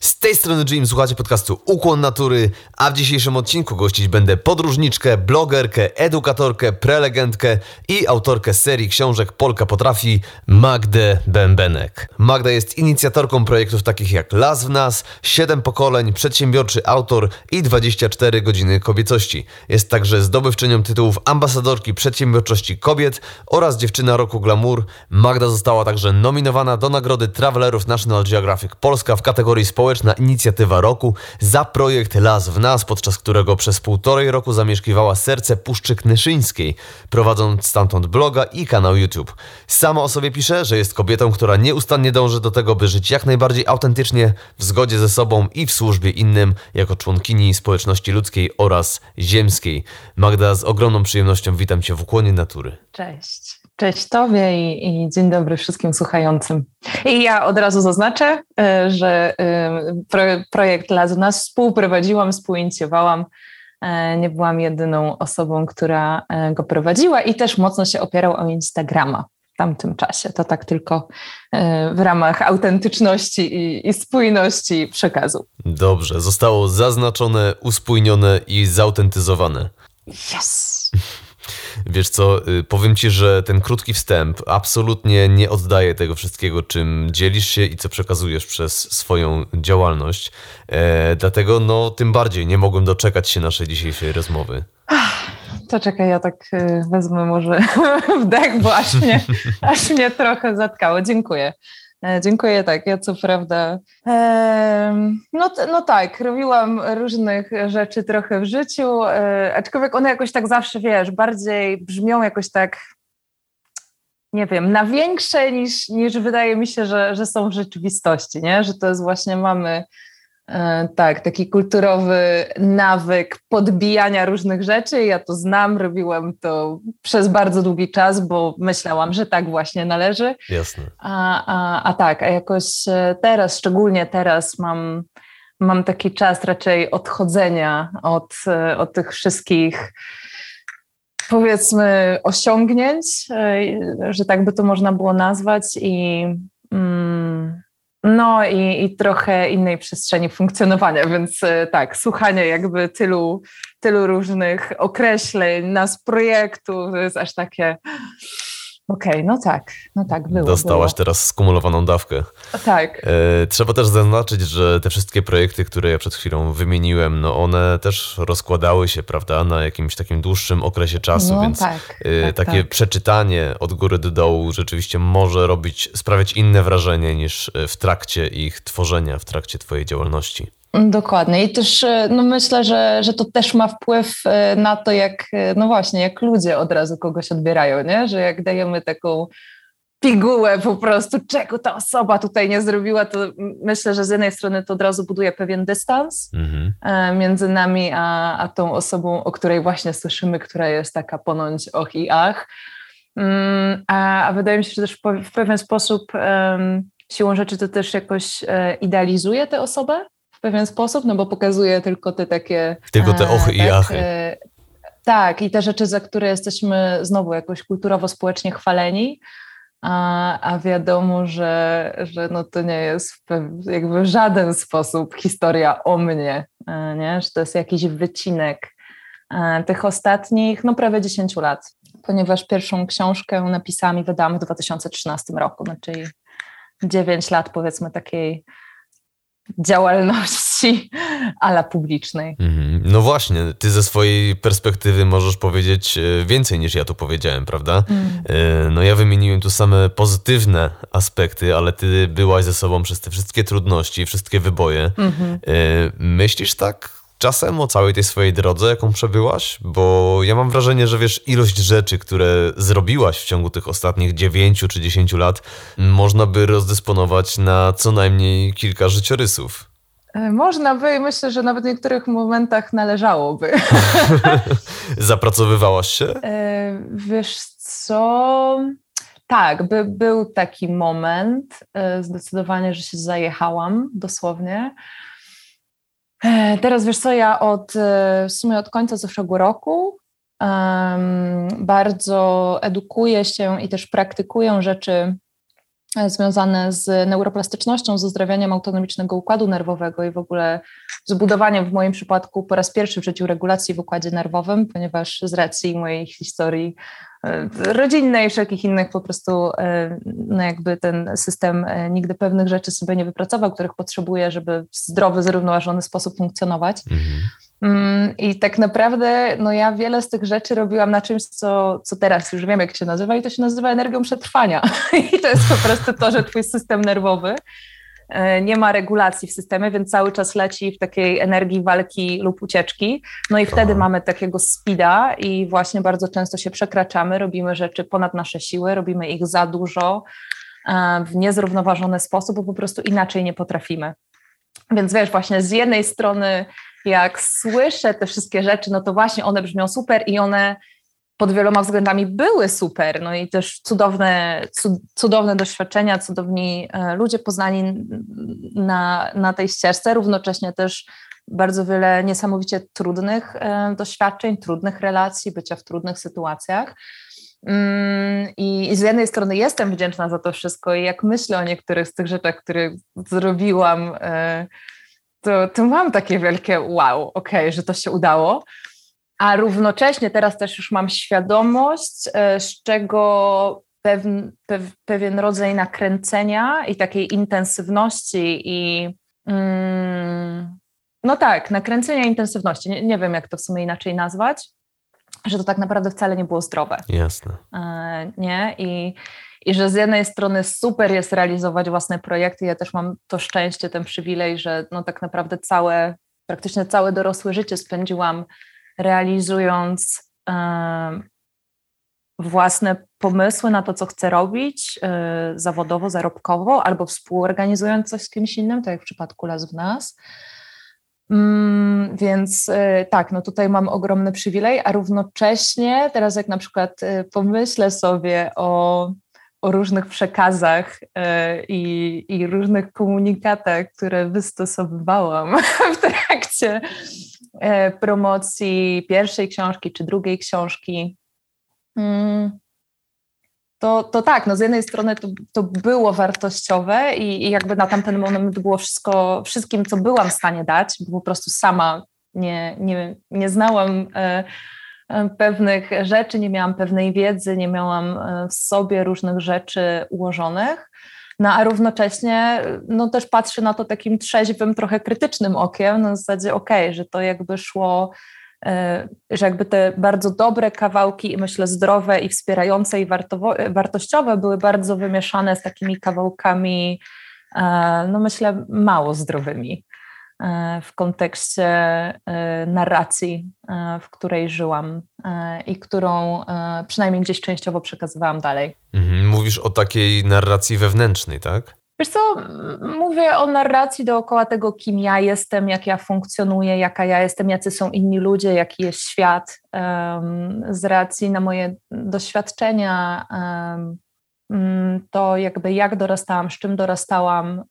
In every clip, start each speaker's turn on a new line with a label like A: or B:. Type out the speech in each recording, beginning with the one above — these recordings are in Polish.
A: Z tej strony Jim, słuchacie podcastu Ukłon Natury, a w dzisiejszym odcinku gościć będę podróżniczkę, blogerkę, edukatorkę, prelegentkę i autorkę serii książek Polka Potrafi, Magdę Bębenek. Magda jest inicjatorką projektów takich jak Las w Nas, 7 pokoleń, przedsiębiorczy autor i 24 godziny kobiecości. Jest także zdobywczynią tytułów ambasadorki przedsiębiorczości kobiet oraz dziewczyna roku glamour. Magda została także nominowana do nagrody Travelerów National Geographic Polska w kategorii społecznej społeczna inicjatywa roku za projekt Las w Nas, podczas którego przez półtorej roku zamieszkiwała serce Puszczy Knyszyńskiej, prowadząc stamtąd bloga i kanał YouTube. Sama o sobie pisze, że jest kobietą, która nieustannie dąży do tego, by żyć jak najbardziej autentycznie, w zgodzie ze sobą i w służbie innym, jako członkini społeczności ludzkiej oraz ziemskiej. Magda, z ogromną przyjemnością witam Cię w ukłonie natury.
B: Cześć. Cześć Tobie i, i, dzień dobry wszystkim słuchającym. I ja od razu zaznaczę, e, że e, projekt Las nas współprowadziłam, współinicjowałam. E, nie byłam jedyną osobą, która go prowadziła i też mocno się opierał o Instagrama w tamtym czasie. To tak tylko w ramach autentyczności i, i spójności przekazu.
A: Dobrze, zostało zaznaczone, uspójnione i zautentyzowane.
B: Yes!
A: Wiesz co, y, powiem ci, że ten krótki wstęp absolutnie nie oddaje tego wszystkiego, czym dzielisz się i co przekazujesz przez swoją działalność. E, dlatego no tym bardziej nie mogłem doczekać się naszej dzisiejszej rozmowy.
B: To czekaj, ja tak y, wezmę może wdech, bo aż mnie, aż mnie trochę zatkało. Dziękuję. E, dziękuję, tak. Ja co prawda, e, no, no tak, robiłam różnych rzeczy trochę w życiu, e, aczkolwiek one jakoś tak zawsze, wiesz, bardziej brzmią jakoś tak, nie wiem, na większe niż, niż wydaje mi się, że, że są w rzeczywistości, nie? Że to jest właśnie, mamy tak, taki kulturowy nawyk podbijania różnych rzeczy. Ja to znam, robiłam to przez bardzo długi czas, bo myślałam, że tak właśnie należy.
A: Jasne.
B: A, a, a tak, a jakoś e, teraz, szczególnie teraz mam, mam taki czas raczej odchodzenia od, e, od tych wszystkich powiedzmy osiągnięć, że tak by to można było nazwać i mm, no i, i, trochę innej przestrzeni funkcjonowania, więc e, tak, słuchanie jakby tylu, tylu różnych określeń, nas projektu, to jest aż takie Okej, okay, no tak, no tak, było.
A: Dostałaś
B: było.
A: teraz skumulowaną dawkę.
B: Tak.
A: E, trzeba też zaznaczyć, że te wszystkie projekty, które ja przed chwilą wymieniłem, no one też rozkładały się, prawda, na jakimś takim dłuższym okresie czasu,
B: no,
A: więc
B: tak,
A: e,
B: tak,
A: takie
B: tak.
A: przeczytanie od góry do dołu rzeczywiście może robić, sprawiać inne wrażenie niż w trakcie ich tworzenia, w trakcie twojej działalności.
B: Dokładnie. I też e, no myślę, że, że to też ma wpływ e, na to, jak, e, no właśnie, jak ludzie od razu kogoś odbierają, nie? Że jak dajemy taką pigułę po prostu, czego ta osoba tutaj nie zrobiła, to myślę, że z jednej strony to od razu buduje pewien dystans mhm. między nami a, a tą osobą, o której właśnie słyszymy, która jest taka ponoć och i ach. Mm, a, a wydaje mi się, że też w pewien sposób um, siłą rzeczy to też jakoś idealizuje tę osobę, w pewien sposób, no bo pokazuje tylko te takie...
A: Tylko te ochy i tak, achy. E,
B: tak, i te rzeczy, za które jesteśmy znowu jakoś kulturowo, społecznie chwaleni, a, a wiadomo, że, że no to nie jest w, jakby żaden sposób historia o mnie, e, nie? że to jest jakiś wycinek e, tych ostatnich, no prawie 10 lat, ponieważ pierwszą książkę napisałam i wydałam w 2013 roku, no czyli 9 lat powiedzmy takiej działalności ala publicznej. Mhm.
A: No właśnie, ty ze swojej perspektywy możesz powiedzieć e, więcej niż ja tu powiedziałem, prawda? Mm. E, no ja wymieniłem tu same pozytywne aspekty, ale ty byłaś ze sobą przez te wszystkie trudności, wszystkie wyboje. Mm -hmm. Myślisz tak czasem o całej tej swojej drodze, jaką przebyłaś? Bo ja mam wrażenie, że wiesz, ilość rzeczy, które zrobiłaś w ciągu tych ostatnich 9 czy 10 lat, można by rozdysponować na co najmniej kilka życiorysów.
B: E, można by i myślę, że nawet w niektórych momentach należałoby.
A: Zapracowywałaś się? E,
B: wiesz co? Tak, by, był taki moment, e, zdecydowanie, że się zajechałam dosłownie. E, teraz wiesz co, ja od e, w sumie od końca zeszłego roku um, bardzo edukuję się i też praktykuję rzeczy związane z neuroplastycznością, z uzdrawianiem autonomicznego układu nerwowego i w ogóle zbudowaniem w moim przypadku po raz pierwszy w życiu regulacji w układzie nerwowym, ponieważ z racji mojej historii E, rodzinnej i wszelkich innych po prostu e, no jakby ten system e, nigdy pewnych rzeczy sobie nie wypracował, których potrzebuje, żeby w zdrowy, zrównoważony sposób funkcjonować. Mhm. Mm, I tak naprawdę no ja wiele z tych rzeczy robiłam na czymś, co, co teraz już wiem, jak się nazywa, i to się nazywa energią przetrwania. I to jest po prostu to, że twój system nerwowy E, nie ma regulacji w systemie, więc cały czas leci w takiej energii walki lub ucieczki. No i wtedy Aha. mamy takiego speeda i właśnie bardzo często się przekraczamy, robimy rzeczy ponad nasze siły, robimy ich za dużo e, w niezrównoważony sposób, bo po prostu inaczej nie potrafimy. Więc wiesz, właśnie z jednej strony, jak słyszę te wszystkie rzeczy, no to właśnie one brzmią super i one pod wieloma względami były super, no i też cudowne, cudowne doświadczenia, cudowni e, ludzie poznani na, na tej ścieżce, równocześnie też bardzo wiele niesamowicie trudnych e, doświadczeń, trudnych relacji, bycia w trudnych sytuacjach. Mm, I z jednej strony jestem wdzięczna za to wszystko i jak myślę o niektórych z tych rzeczach, które zrobiłam, e, to, to mam takie wielkie wow, okej, okay, że to się udało a równocześnie teraz też już mam świadomość, e, z czego pewien, pewien rodzaj nakręcenia i takiej intensywności i mm, no tak, nakręcenia intensywności, nie, nie wiem jak to w sumie inaczej nazwać, że to tak naprawdę wcale nie było zdrowe.
A: Jasne.
B: E, nie? I, I że z jednej strony super jest realizować własne projekty, ja też mam to szczęście, ten przywilej, że no tak naprawdę całe, praktycznie całe dorosłe życie spędziłam realizując własne pomysły na to, co chcę robić e, zawodowo, zarobkowo, albo współorganizując coś z kimś innym, tak jak w przypadku Las w Nas. Mm, więc e, tak, no tutaj mam ogromny przywilej, a równocześnie teraz jak na przykład e, pomyślę sobie o, o różnych przekazach i, i różnych komunikatach, które wystosowywałam w trakcie E, promocji pierwszej książki czy drugiej książki. Mm, to, to tak, no z jednej strony to, to było wartościowe i, i, jakby na tamten moment było wszystko, wszystkim, co byłam w stanie dać, bo po prostu sama nie, nie, nie znałam e, e, pewnych rzeczy, nie miałam pewnej wiedzy, nie miałam w sobie różnych rzeczy ułożonych. No a równocześnie no, też patrzy na to takim trzeźwym, trochę krytycznym okiem, na zasadzie okej, okay, że to jakby szło, e, że jakby te bardzo dobre kawałki, myślę zdrowe i wspierające i wartościowe były bardzo wymieszane z takimi kawałkami, e, no myślę, mało zdrowymi. E, w kontekście e, narracji, e, w której żyłam i którą przynajmniej gdzieś częściowo przekazywałam dalej.
A: Mhm, mówisz o takiej narracji wewnętrznej, tak?
B: Wiesz co, mówię o narracji dookoła tego, kim ja jestem, jak ja funkcjonuję, jaka ja jestem, jacy są inni ludzie, jaki jest świat. Z racji na moje doświadczenia, to jakby jak dorastałam, z czym dorastałam,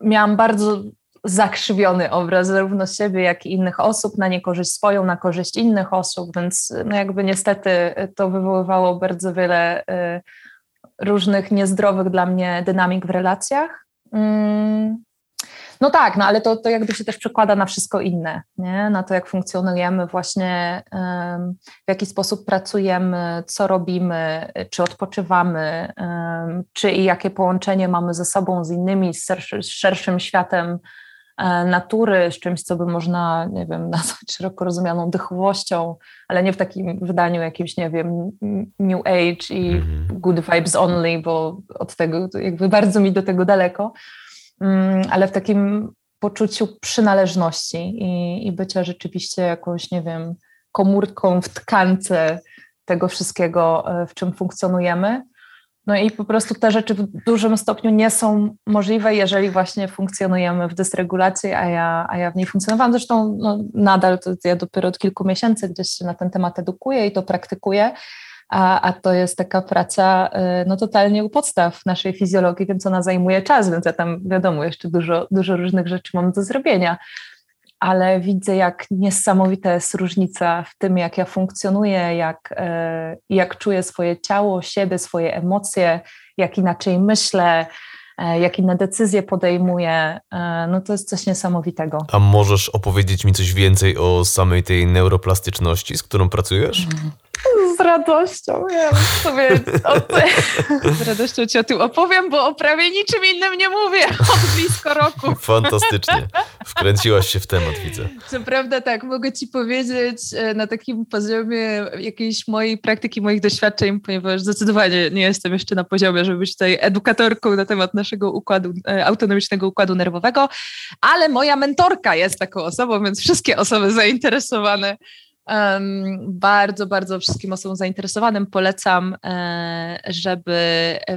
B: miałam bardzo zakrzywiony obraz zarówno siebie, jak i innych osób, na niekorzyść swoją, na korzyść innych osób, więc no jakby niestety to wywoływało bardzo wiele y, różnych niezdrowych dla mnie dynamik w relacjach. Mm. No tak, no ale to, to jakby się też przekłada na wszystko inne, nie? na to, jak funkcjonujemy, właśnie w jaki sposób pracujemy, co robimy, czy odpoczywamy, czy i jakie połączenie mamy ze sobą, z innymi, z, szerszy, z szerszym światem natury, z czymś, co by można, nie wiem, nazwać szeroko rozumianą duchowością, ale nie w takim wydaniu jakimś, nie wiem, New Age i -hmm. Good Vibes Only, bo od tego jakby bardzo mi do tego daleko. Mm, ale w takim poczuciu przynależności i, i bycia rzeczywiście jakąś, nie wiem, komórką w tkance tego wszystkiego, e, w czym funkcjonujemy. No i po prostu te rzeczy w dużym stopniu nie są możliwe, jeżeli właśnie funkcjonujemy w dysregulacji, a ja, a ja w niej funkcjonowałam. Zresztą no, nadal, to ja dopiero od kilku miesięcy gdzieś się na ten temat edukuję i to praktykuję, a, a to jest taka praca y, no, totalnie u podstaw naszej fizjologii, więc ona zajmuje czas, więc ja tam wiadomo, jeszcze dużo, dużo różnych rzeczy mam do zrobienia. Ale widzę, jak niesamowita jest różnica w tym, jak ja funkcjonuję, jak, y, jak czuję swoje ciało, siebie, swoje emocje, jak inaczej myślę, y, jak inne decyzje podejmuję, no to jest coś niesamowitego.
A: A możesz opowiedzieć mi coś więcej o samej tej neuroplastyczności, z którą pracujesz? Mm.
B: Z radością, wiem sobie o. Z radością ci o tym opowiem, bo o prawie niczym innym nie mówię od blisko roku.
A: Fantastycznie. Wkręciłaś się w temat, widzę.
B: Co prawda tak, mogę ci powiedzieć e, na takim poziomie jakiejś mojej praktyki, moich doświadczeń, ponieważ zdecydowanie nie jestem jeszcze na poziomie, żeby być tutaj edukatorką na temat naszego układu, e, autonomicznego układu nerwowego, ale moja mentorka jest taką osobą, więc wszystkie osoby zainteresowane bardzo, bardzo wszystkim osobom zainteresowanym polecam, e, żeby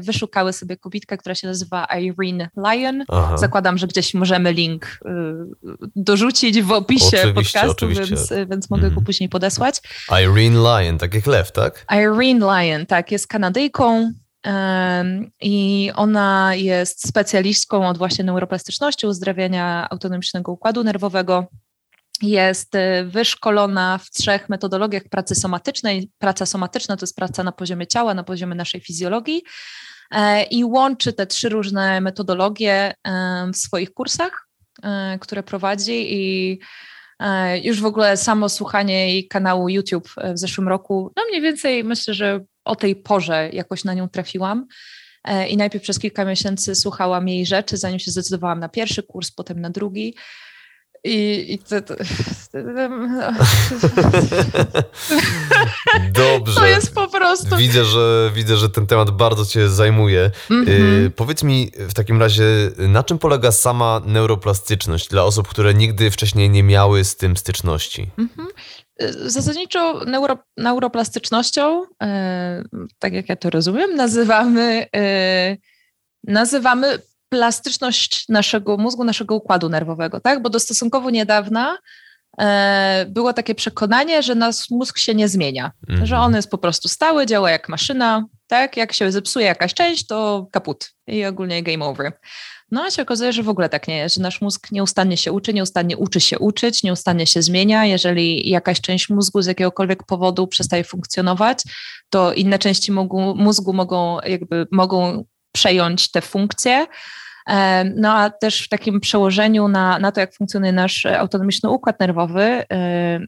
B: wyszukały sobie kobitkę, która się nazywa Irene Lyon. Aha. Zakładam, że gdzieś możemy link y, dorzucić w opisie oczywiście, podcastu, oczywiście. Więc, więc mogę mm. go później podesłać.
A: Irene Lyon, tak jak lew, tak?
B: Irene Lyon, tak, jest Kanadyjką. I ona jest specjalistką od właśnie neuroplastyczności, uzdrawiania autonomicznego układu nerwowego jest y, wyszkolona w trzech metodologiach pracy somatycznej. Praca somatyczna to jest praca na poziomie ciała, na poziomie naszej fizjologii e, i łączy te trzy różne metodologie w swoich kursach, e, które prowadzi i e, już w ogóle samo słuchanie jej kanału YouTube w zeszłym roku, no mniej więcej myślę, że o tej porze jakoś na nią trafiłam. I najpierw przez kilka miesięcy słuchałam jej rzeczy, zanim się zdecydowałam na pierwszy kurs, potem na drugi. I, i to, to,
A: Dobrze.
B: To jest po prostu.
A: Widzę, że widzę, że ten temat bardzo Cię zajmuje. Mm -hmm. powiedz mi w takim razie, na czym polega sama neuroplastyczność dla osób, które nigdy wcześniej nie miały z tym styczności? Mm -hmm.
B: Zasadniczo neuro, neuroplastycznością, e, tak jak ja to rozumiem, nazywamy, e, nazywamy plastyczność naszego mózgu, naszego układu nerwowego, tak? Bo do stosunkowo niedawna e, było takie przekonanie, że nasz mózg się nie zmienia, mhm. że on jest po prostu stały, działa jak maszyna, tak? Jak się zepsuje jakaś część, to kaput i ogólnie game over. No a się okazuje, że w ogóle tak nie jest, że nasz mózg nieustannie się uczy, nieustannie uczy się uczyć, nieustannie się zmienia. Jeżeli jakaś część mózgu z jakiegokolwiek powodu przestaje funkcjonować, to inne części mózgu, mózgu mogą jakby mogą przejąć te funkcje. No a też w takim przełożeniu na, na to, jak funkcjonuje nasz autonomiczny układ nerwowy,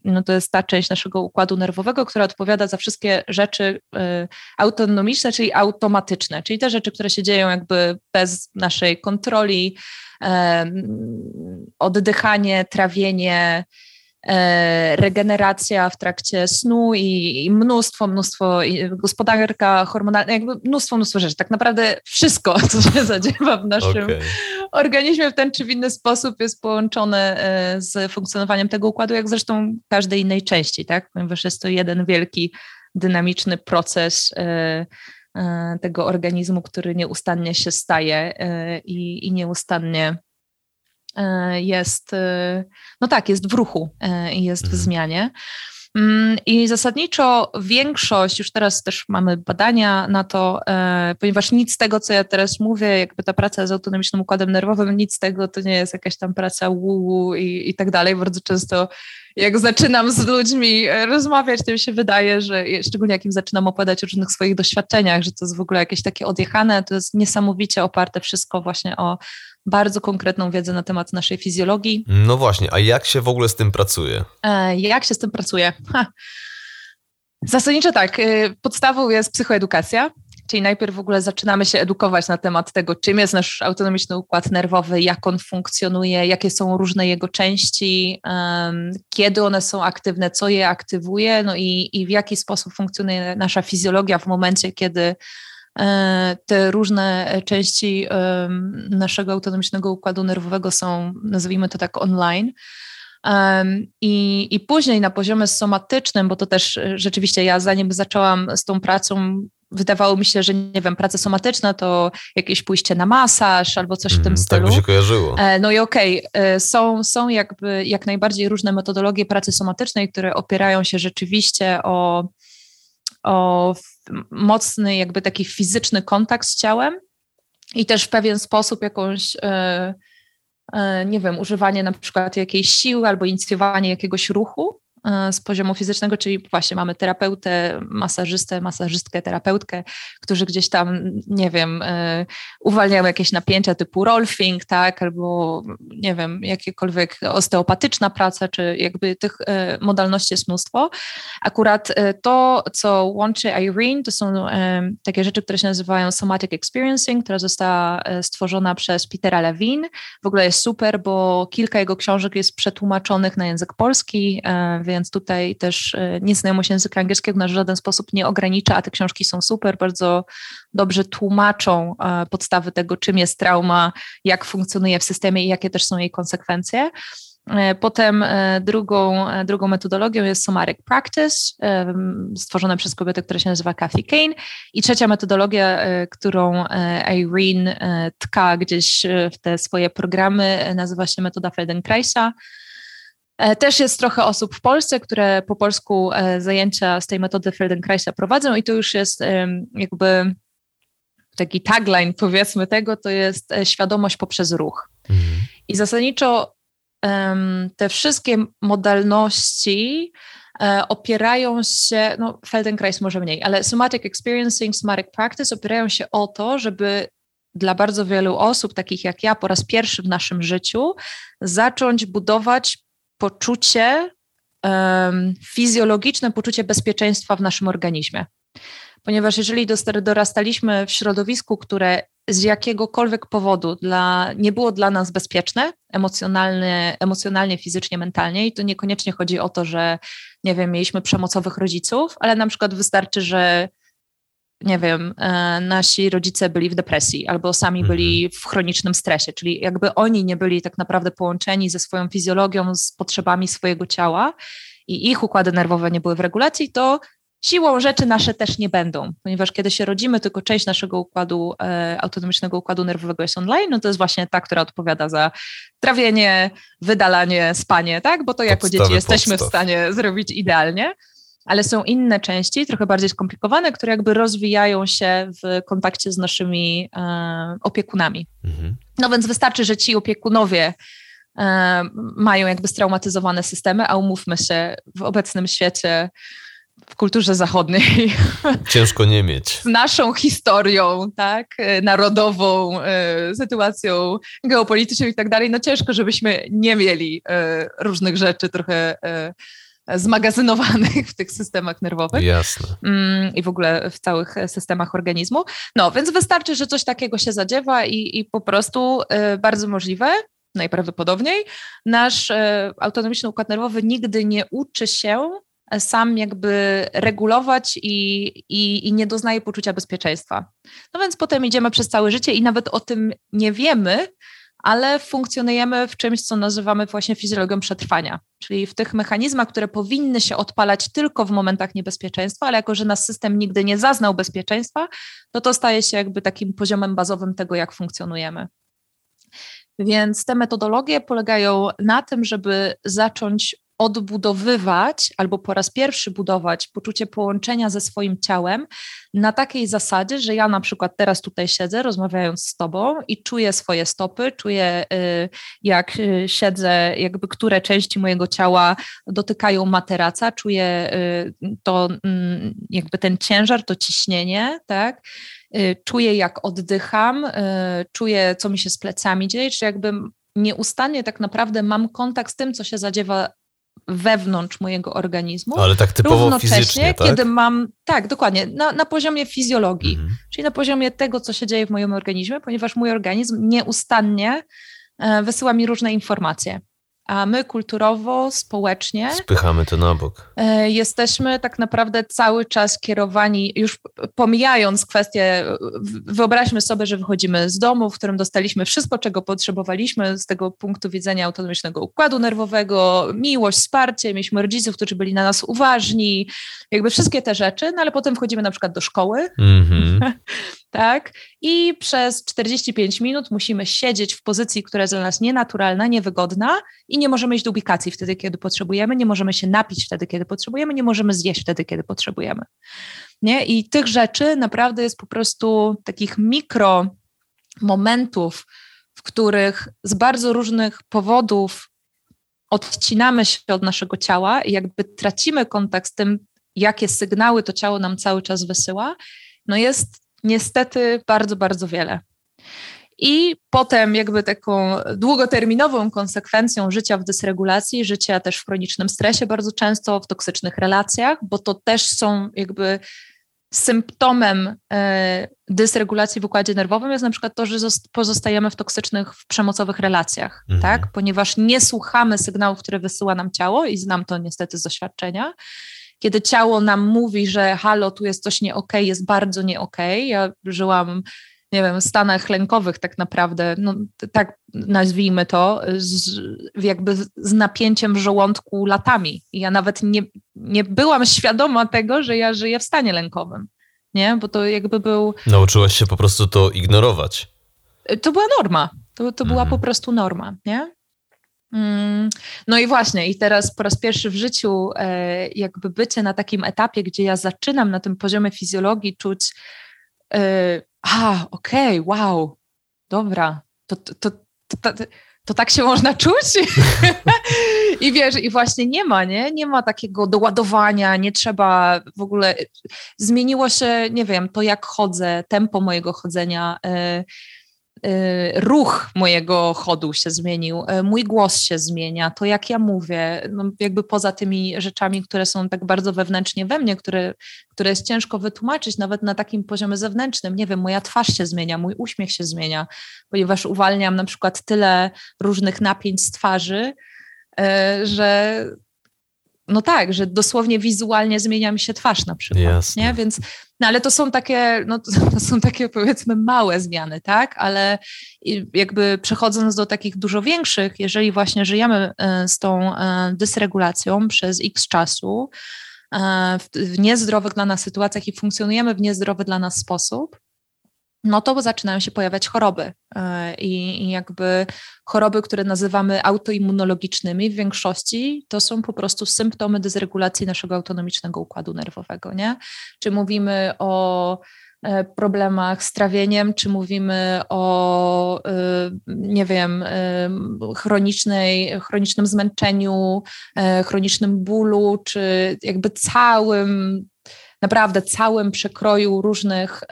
B: no to jest ta część naszego układu nerwowego, która odpowiada za wszystkie rzeczy e, autonomiczne, czyli automatyczne, czyli te rzeczy, które się dzieją jakby bez naszej kontroli, oddychanie, trawienie, E, regeneracja w trakcie snu i, i mnóstwo, mnóstwo, i gospodarka hormonalna, jakby mnóstwo, mnóstwo rzeczy. Tak naprawdę wszystko, co się zadziewa w naszym okay. organizmie w ten czy w inny sposób jest połączone e, z funkcjonowaniem tego układu, jak zresztą każdej innej części, tak? Ponieważ jest to jeden wielki, dynamiczny proces e, tego organizmu, który nieustannie się staje i, i nieustannie E, jest, e, no tak, jest w ruchu e, i jest w mhm. zmianie. Mm, I zasadniczo większość, już teraz też mamy badania na to, ponieważ nic z tego, co ja teraz mówię, jakby ta praca z autonomicznym układem nerwowym, nic z tego to nie jest jakaś tam praca wu i, i tak dalej. Bardzo często jak zaczynam z ludźmi rozmawiać, to mi się wydaje, że szczególnie jak im zaczynam opowiadać o różnych swoich doświadczeniach, że to jest w ogóle jakieś takie odjechane, to jest niesamowicie oparte wszystko właśnie o bardzo konkretną wiedzę na temat naszej fizjologii.
A: No właśnie, a jak się w ogóle z tym pracuje?
B: E, jak się z tym pracuje? Ha. Zasadniczo tak, y, podstawą jest psychoedukacja, czyli najpierw w ogóle zaczynamy się edukować na temat tego, czym jest nasz autonomiczny układ nerwowy, jak on funkcjonuje, jakie są różne jego części, um, kiedy one są aktywne, co je aktywuje, no i, i w jaki sposób funkcjonuje nasza fizjologia w momencie, kiedy te różne części naszego autonomicznego układu nerwowego są, nazwijmy to tak, online. I, I później na poziomie somatycznym, bo to też e, rzeczywiście ja zanim zaczęłam z tą pracą, wydawało mi się, że nie wiem, praca somatyczna to jakieś pójście na masaż albo coś w tym
A: mm,
B: stylu.
A: Tak by się kojarzyło.
B: E, no i okej, okay, e, są, są jakby jak najbardziej różne metodologie pracy somatycznej, które opierają się rzeczywiście o, o mocny jakby taki fizyczny kontakt z ciałem i też w pewien sposób jakąś nie wiem, używanie na przykład jakiejś siły albo inicjowanie jakiegoś ruchu, E, z poziomu fizycznego, czyli właśnie mamy terapeutę, masażystę, masażystkę, terapeutkę, którzy gdzieś tam, nie wiem, e, uwalniają jakieś napięcia typu rolfing, tak, albo nie wiem, jakiekolwiek osteopatyczna praca, czy jakby tych e, modalności jest mnóstwo. Akurat to, co łączy Irene, to są takie rzeczy, które się nazywają somatic experiencing, która została stworzona przez Petera Levine. W ogóle jest super, bo kilka jego książek jest przetłumaczonych na język polski, więc więc tutaj też e, nie znajomość języka angielskiego nas w żaden sposób nie ogranicza, a te książki są super, bardzo dobrze tłumaczą e, podstawy tego, czym jest trauma, jak funkcjonuje w systemie i jakie też są jej konsekwencje. E, potem drugą, drugą metodologią jest Somatic Practice, stworzona przez kobietę, która się nazywa Kathy Kane. I trzecia metodologia, którą Irene tka gdzieś w te swoje programy, nazywa się metoda Feldenkraisa. E, też jest trochę osób w Polsce, które po polsku e, zajęcia z tej metody Feldenkraisa prowadzą i to już jest jakby taki tagline powiedzmy tego, to jest e, świadomość poprzez ruch. Mhm. I zasadniczo te wszystkie modalności opierają się, no Feldenkrais może mniej, ale somatic experiencing, somatic practice opierają się o to, żeby dla bardzo wielu osób, takich jak ja, po raz pierwszy w naszym życiu, zacząć budować poczucie, fizjologiczne poczucie bezpieczeństwa w naszym organizmie. Ponieważ jeżeli dorastaliśmy w środowisku, które z jakiegokolwiek powodu dla, nie było dla nas bezpieczne emocjonalnie, emocjonalnie, fizycznie, mentalnie, i to niekoniecznie chodzi o to, że nie wiem, mieliśmy przemocowych rodziców, ale na przykład wystarczy, że nie wiem, e, nasi rodzice byli w depresji albo sami mhm. byli w chronicznym stresie, czyli jakby oni nie byli tak naprawdę połączeni ze swoją fizjologią, z potrzebami swojego ciała i ich układy nerwowe nie były w regulacji, to siłą rzeczy nasze też nie będą, ponieważ kiedy się rodzimy, tylko część naszego układu, e, autonomicznego układu nerwowego jest online, no to jest właśnie ta, która odpowiada za trawienie, wydalanie, spanie, tak? Bo to jako Podstawy dzieci jesteśmy podstaw. w stanie zrobić idealnie ale są inne części, trochę bardziej skomplikowane, które jakby rozwijają się w kontakcie z naszymi e, opiekunami. Mhm. No więc wystarczy, że ci opiekunowie e, mają jakby straumatyzowane systemy, a umówmy się, w obecnym świecie w kulturze zachodniej.
A: Ciężko nie mieć.
B: Z naszą historią, tak, e, narodową, e, sytuacją geopolityczną i tak dalej, no ciężko, żebyśmy nie mieli e, różnych rzeczy trochę zmagazynowanych w tych systemach nerwowych.
A: Jasne.
B: Mm, I w ogóle w całych systemach organizmu. No, więc wystarczy, że coś takiego się zadziewa i, i po prostu y, bardzo możliwe, najprawdopodobniej, nasz y, autonomiczny układ nerwowy nigdy nie uczy się sam jakby regulować i, i, i, nie doznaje poczucia bezpieczeństwa. No więc potem idziemy przez całe życie i nawet o tym nie wiemy, ale funkcjonujemy w czymś, co nazywamy właśnie fizjologią przetrwania, czyli w tych mechanizmach, które powinny się odpalać tylko w momentach niebezpieczeństwa, ale jako, że nasz system nigdy nie zaznał bezpieczeństwa, to to staje się jakby takim poziomem bazowym tego, jak funkcjonujemy. Więc te metodologie polegają na tym, żeby zacząć odbudowywać albo po raz pierwszy budować poczucie połączenia ze swoim ciałem na takiej zasadzie, że ja na przykład teraz tutaj siedzę, rozmawiając z tobą i czuję swoje stopy, czuję y, jak y, siedzę, jakby które części mojego ciała dotykają materaca, czuję y, to mm, jakby ten ciężar, to ciśnienie, tak? czuję jak oddycham, czuję co mi się z plecami dzieje, czy jakby nieustannie tak naprawdę mam kontakt z tym, co się zadziewa wewnątrz mojego organizmu.
A: Ale tak typowo fizycznie,
B: tak? kiedy mam, tak, dokładnie, na, na poziomie fizjologii, mhm. czyli na poziomie tego, co się dzieje w moim organizmie, ponieważ mój organizm nieustannie e, wysyła mi różne informacje a my kulturowo, społecznie.
A: Spychamy to na bok.
B: E, jesteśmy tak naprawdę cały czas kierowani, już pomijając kwestię, wyobraźmy sobie, że wychodzimy z domu, w którym dostaliśmy wszystko, czego potrzebowaliśmy z tego punktu widzenia autonomicznego układu nerwowego, miłość, wsparcie, mieliśmy rodziców, którzy byli na nas uważni, jakby wszystkie te rzeczy, no ale potem wchodzimy na przykład do szkoły. Mm -hmm. tak? I przez 45 minut musimy siedzieć w pozycji, która jest dla nas nienaturalna, niewygodna i nie możemy iść do ubikacji wtedy, kiedy potrzebujemy, nie możemy się napić wtedy, kiedy potrzebujemy, nie możemy zjeść wtedy, kiedy potrzebujemy. Nie? I tych rzeczy naprawdę jest po prostu takich mikro momentów, w których z bardzo różnych powodów odcinamy się od naszego ciała i jakby tracimy kontakt z tym, jakie sygnały to ciało nam cały czas wysyła, no jest niestety bardzo, bardzo wiele. I potem jakby taką długoterminową konsekwencją życia w dysregulacji, życia też w chronicznym stresie, bardzo często w toksycznych relacjach, bo to też są jakby symptomem e, dysregulacji w układzie nerwowym jest na przykład to, że pozostajemy w toksycznych, w przemocowych relacjach, mhm. tak? Ponieważ nie słuchamy sygnałów, które wysyła nam ciało i znam to niestety z doświadczenia kiedy ciało nam mówi, że halo, tu jest coś nie okay, jest bardzo nie okay. Ja żyłam nie wiem, stanach lękowych tak naprawdę, no, tak nazwijmy to, z, jakby z napięciem w żołądku latami. I ja nawet nie, nie byłam świadoma tego, że ja żyję w stanie lękowym, nie? Bo to jakby był...
A: Nauczyłaś się po prostu to ignorować.
B: To była norma. To, to była mhm. po prostu norma, nie? Mm, no i właśnie, i teraz po raz pierwszy w życiu, e, jakby bycie na takim etapie, gdzie ja zaczynam na tym poziomie fizjologii czuć, e, a, okej, okay, wow, dobra, to, to, to, to, tak się można czuć. I wiesz, i właśnie nie ma, nie? Nie ma takiego doładowania, nie trzeba w ogóle. Zmieniło się, nie wiem, to jak chodzę, tempo mojego chodzenia. Y, ruch mojego chodu się zmienił, y, mój głos się zmienia, to jak ja mówię, no jakby poza tymi rzeczami, które są tak bardzo wewnętrznie we mnie, które, które jest ciężko wytłumaczyć nawet na takim poziomie zewnętrznym. Nie wiem, moja twarz się zmienia, mój uśmiech się zmienia, ponieważ uwalniam na przykład tyle różnych napięć z twarzy, y, że no tak, że dosłownie wizualnie zmienia mi się twarz na przykład, Jasne. nie? Więc, no ale to są takie, no to są takie powiedzmy małe zmiany, tak? Ale jakby przechodząc do takich dużo większych, jeżeli właśnie żyjemy e, z tą e, dysregulacją przez x czasu, e, w niezdrowych dla nas sytuacjach i funkcjonujemy w niezdrowy dla nas sposób, no to zaczynają się pojawiać choroby. E, I, I, jakby choroby, które nazywamy autoimmunologicznymi, w większości to są po prostu symptomy dysregulacji naszego autonomicznego układu nerwowego. Nie? Czy mówimy o e, problemach z trawieniem, czy mówimy o, e, nie wiem, chronicznej, chronicznym zmęczeniu, chronicznym bólu, czy jakby całym naprawdę całym przekroju różnych,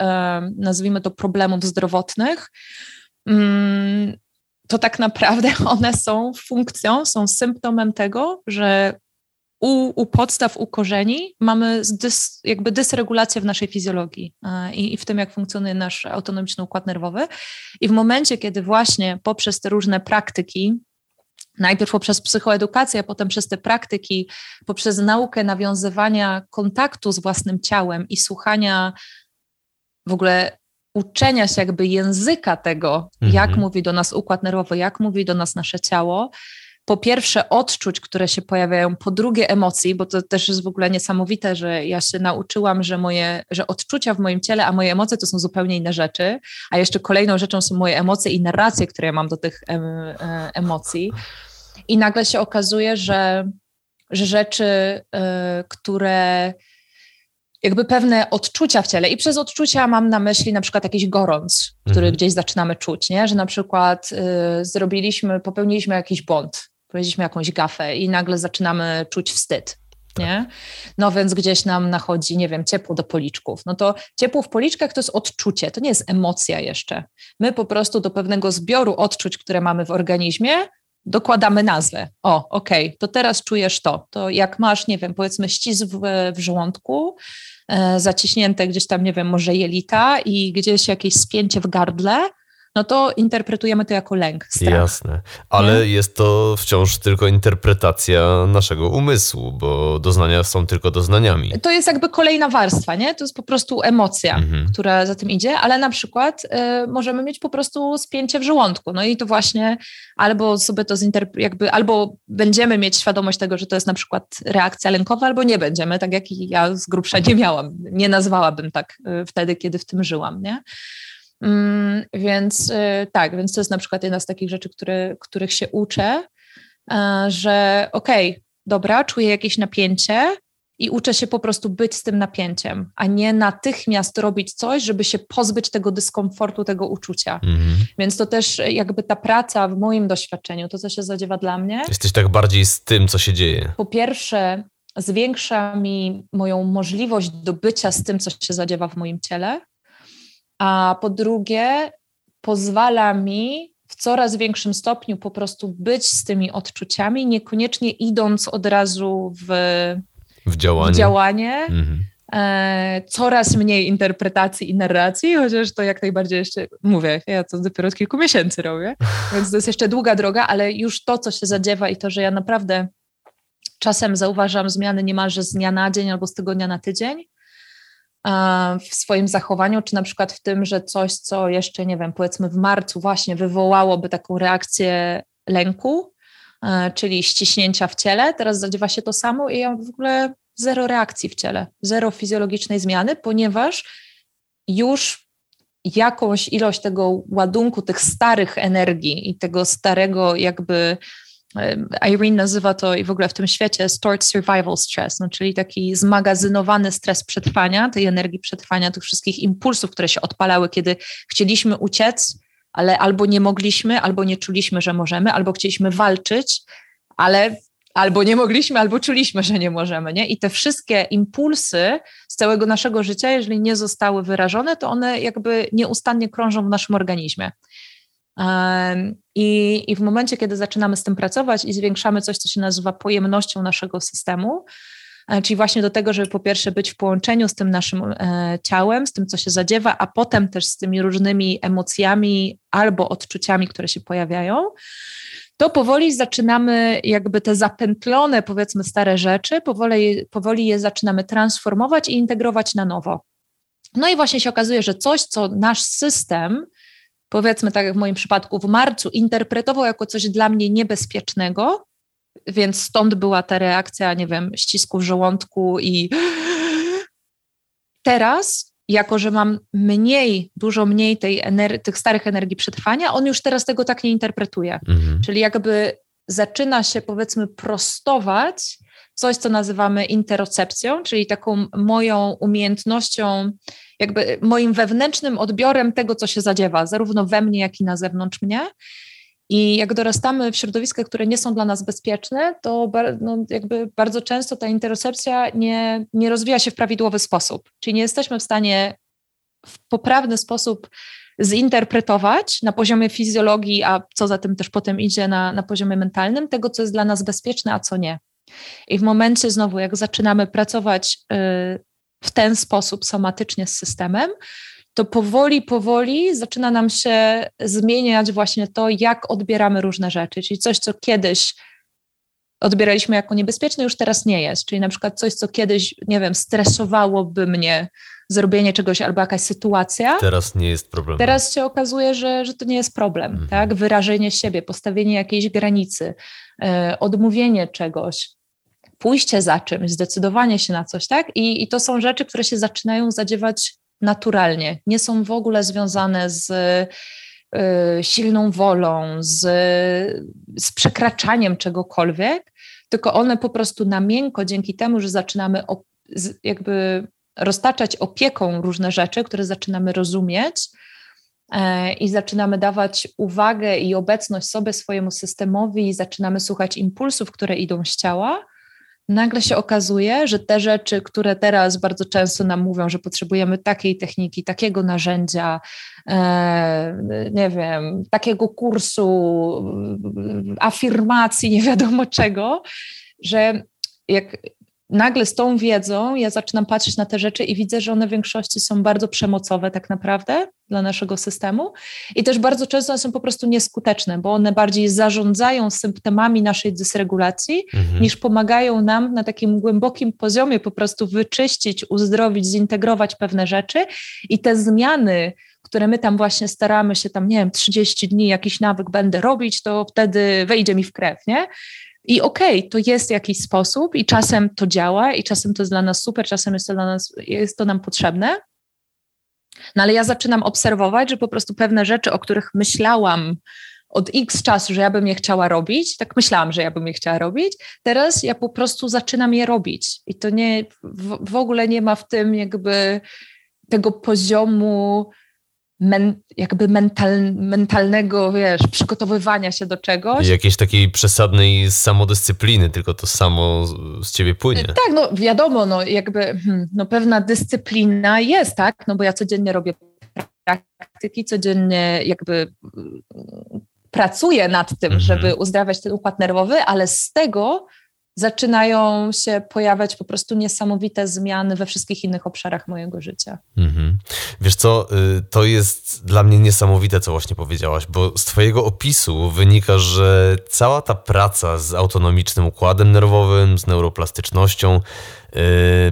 B: nazwijmy to, problemów zdrowotnych, mm, to tak naprawdę one są funkcją, są symptomem tego, że u, u podstaw, u korzeni mamy dys, jakby dysregulację w naszej fizjologii e, i, i, w tym, jak funkcjonuje nasz autonomiczny układ nerwowy. I w momencie, kiedy właśnie poprzez te różne praktyki, najpierw poprzez psychoedukację, a potem przez te praktyki, poprzez naukę nawiązywania kontaktu z własnym ciałem i słuchania w ogóle uczenia się jakby języka tego, mhm. jak mówi do nas układ nerwowy, jak mówi do nas nasze ciało, po pierwsze odczuć, które się pojawiają, po drugie emocji, bo to też jest w ogóle niesamowite, że ja się nauczyłam, że moje, że odczucia w moim ciele, a moje emocje to są zupełnie inne rzeczy, a jeszcze kolejną rzeczą są moje emocje i narracje, które ja mam do tych em, e, emocji. I nagle się okazuje, że, że rzeczy, y, które jakby pewne odczucia w ciele. I przez odczucia mam na myśli na przykład jakiś gorąc, który mhm. gdzieś zaczynamy czuć, nie? że na przykład y, zrobiliśmy, popełniliśmy jakiś błąd, powiedzieliśmy jakąś gafę i nagle zaczynamy czuć wstyd. nie? No więc gdzieś nam nachodzi, nie wiem, ciepło do policzków. No to ciepło w policzkach to jest odczucie, to nie jest emocja jeszcze. My po prostu do pewnego zbioru odczuć, które mamy w organizmie, dokładamy nazwę. O, okej, okay, to teraz czujesz to. To jak masz, nie wiem, powiedzmy ścisk w, w żołądku, e, zaciśnięte gdzieś tam, nie wiem, może jelita i gdzieś jakieś spięcie w gardle, no to interpretujemy to jako lęk, strach.
A: Jasne, ale nie? jest to wciąż tylko interpretacja naszego umysłu, bo doznania są tylko doznaniami.
B: To jest jakby kolejna warstwa, nie? To jest po prostu emocja, mhm. która za tym idzie, ale na przykład y, możemy mieć po prostu spięcie w żołądku, no i to właśnie albo sobie to jakby, albo będziemy mieć świadomość tego, że to jest na przykład reakcja lękowa, albo nie będziemy, tak jak ja z grubsza nie miałam, nie nazwałabym tak y, wtedy, kiedy w tym żyłam, nie? Mm, więc y, tak, więc to jest na przykład jedna z takich rzeczy, które, których się uczę, że okej, okay, dobra, czuję jakieś napięcie i uczę się po prostu być z tym napięciem, a nie natychmiast robić coś, żeby się pozbyć tego dyskomfortu, tego uczucia. Mhm. Więc to też jakby ta praca w moim doświadczeniu, to co się zadziewa dla mnie.
A: Jesteś tak bardziej z tym, co się dzieje.
B: Po pierwsze, zwiększa mi moją możliwość do bycia z tym, co się zadziewa w moim ciele a po drugie pozwala mi w coraz większym stopniu po prostu być z tymi odczuciami, niekoniecznie idąc od razu w,
A: w działanie.
B: W działanie. Mhm. E, coraz mniej interpretacji i narracji, chociaż to jak najbardziej jeszcze mówię, ja to dopiero od kilku miesięcy robię, więc to jest jeszcze długa droga, ale już to, co się zadziewa i to, że ja naprawdę czasem zauważam zmiany niemalże z dnia na dzień albo z tygodnia na tydzień, w swoim zachowaniu, czy na przykład w tym, że coś, co jeszcze, nie wiem, powiedzmy w marcu właśnie wywołałoby taką reakcję lęku, e, czyli ściśnięcia w ciele, teraz zadziewa się to samo i ja w ogóle zero reakcji w ciele, zero fizjologicznej zmiany, ponieważ już jakąś ilość tego ładunku, tych starych energii i tego starego jakby Irene nazywa to i w ogóle w tym świecie stored survival stress, no, czyli taki zmagazynowany stres przetrwania, tej energii przetrwania, tych wszystkich impulsów, które się odpalały, kiedy chcieliśmy uciec, ale albo nie mogliśmy, albo nie czuliśmy, że możemy, albo chcieliśmy walczyć, ale albo nie mogliśmy, albo czuliśmy, że nie możemy. Nie? I te wszystkie impulsy z całego naszego życia, jeżeli nie zostały wyrażone, to one jakby nieustannie krążą w naszym organizmie. I, I w momencie, kiedy zaczynamy z tym pracować i zwiększamy coś, co się nazywa pojemnością naszego systemu, e, czyli właśnie do tego, żeby po pierwsze być w połączeniu z tym naszym e, ciałem, z tym, co się zadziewa, a potem też z tymi różnymi emocjami albo odczuciami, które się pojawiają, to powoli zaczynamy jakby te zapętlone, powiedzmy, stare rzeczy, powoli, powoli je zaczynamy transformować i integrować na nowo. No i właśnie się okazuje, że coś, co nasz system powiedzmy tak jak w moim przypadku w marcu, interpretował jako coś dla mnie niebezpiecznego, więc stąd była ta reakcja, nie wiem, ścisku w żołądku i teraz, jako że mam mniej, dużo mniej tej tych starych energii przetrwania, on już teraz tego tak nie interpretuje. Mhm. Czyli jakby zaczyna się powiedzmy prostować coś, co nazywamy interocepcją, czyli taką moją umiejętnością, jakby moim wewnętrznym odbiorem tego, co się zadziewa, zarówno we mnie, jak i na zewnątrz mnie. I jak dorastamy w środowiskach, które nie są dla nas bezpieczne, to no, jakby bardzo często ta interocepcja nie, nie rozwija się w prawidłowy sposób. Czyli nie jesteśmy w stanie w poprawny sposób zinterpretować na poziomie fizjologii, a co za tym też potem idzie na, na poziomie mentalnym, tego, co jest dla nas bezpieczne, a co nie. I w momencie znowu, jak zaczynamy pracować y, w ten sposób somatycznie z systemem, to powoli, powoli zaczyna nam się zmieniać właśnie to, jak odbieramy różne rzeczy. Czyli coś, co kiedyś odbieraliśmy jako niebezpieczne, już teraz nie jest. Czyli na przykład coś, co kiedyś, nie wiem, stresowałoby mnie, zrobienie czegoś albo jakaś sytuacja.
A: Teraz nie jest problem.
B: Teraz się okazuje, że, że to nie jest problem, mhm. tak? Wyrażenie siebie, postawienie jakiejś granicy, yy, odmówienie czegoś, pójście za czymś, zdecydowanie się na coś, tak? I, I to są rzeczy, które się zaczynają zadziewać naturalnie, nie są w ogóle związane z y, silną wolą, z, z przekraczaniem czegokolwiek, tylko one po prostu na miękko, dzięki temu, że zaczynamy op, jakby roztaczać opieką różne rzeczy, które zaczynamy rozumieć e, i zaczynamy dawać uwagę i obecność sobie, swojemu systemowi, i zaczynamy słuchać impulsów, które idą z ciała, nagle się okazuje, że te rzeczy, które teraz bardzo często nam mówią, że potrzebujemy takiej techniki, takiego narzędzia, e, nie wiem, takiego kursu, afirmacji, nie wiadomo czego, że jak nagle z tą wiedzą ja zaczynam patrzeć na te rzeczy i widzę, że one w większości są bardzo przemocowe tak naprawdę dla naszego systemu i też bardzo często są po prostu nieskuteczne, bo one bardziej zarządzają symptomami naszej dysregulacji mhm. niż pomagają nam na takim głębokim poziomie po prostu wyczyścić, uzdrowić, zintegrować pewne rzeczy i te zmiany, które my tam właśnie staramy się tam, nie wiem, 30 dni jakiś nawyk będę robić, to wtedy wejdzie mi w krew, nie? I okej, okay, to jest jakiś sposób i czasem to działa i czasem to jest dla nas super, czasem jest to dla nas, jest to nam potrzebne. No ale ja zaczynam obserwować, że po prostu pewne rzeczy, o których myślałam od x czasu, że ja bym je chciała robić, tak myślałam, że ja bym je chciała robić, teraz ja po prostu zaczynam je robić. I to nie, w, w ogóle nie ma w tym jakby tego poziomu men, jakby mental, mentalnego, wiesz, przygotowywania się do czegoś.
A: jakiejś takiej przesadnej samodyscypliny, tylko to samo z ciebie płynie.
B: Tak, no wiadomo, no jakby hmm, no, pewna dyscyplina jest, tak, no bo ja codziennie robię praktyki, codziennie jakby mm, pracuję nad tym, mhm. żeby uzdrawiać ten układ nerwowy, ale z tego zaczynają się pojawiać po prostu niesamowite zmiany we wszystkich innych obszarach mojego życia. Mhm.
A: Wiesz co, y, to jest dla mnie niesamowite, co właśnie powiedziałaś, bo z Twojego opisu wynika, że cała ta praca z autonomicznym układem nerwowym, z neuroplastycznością,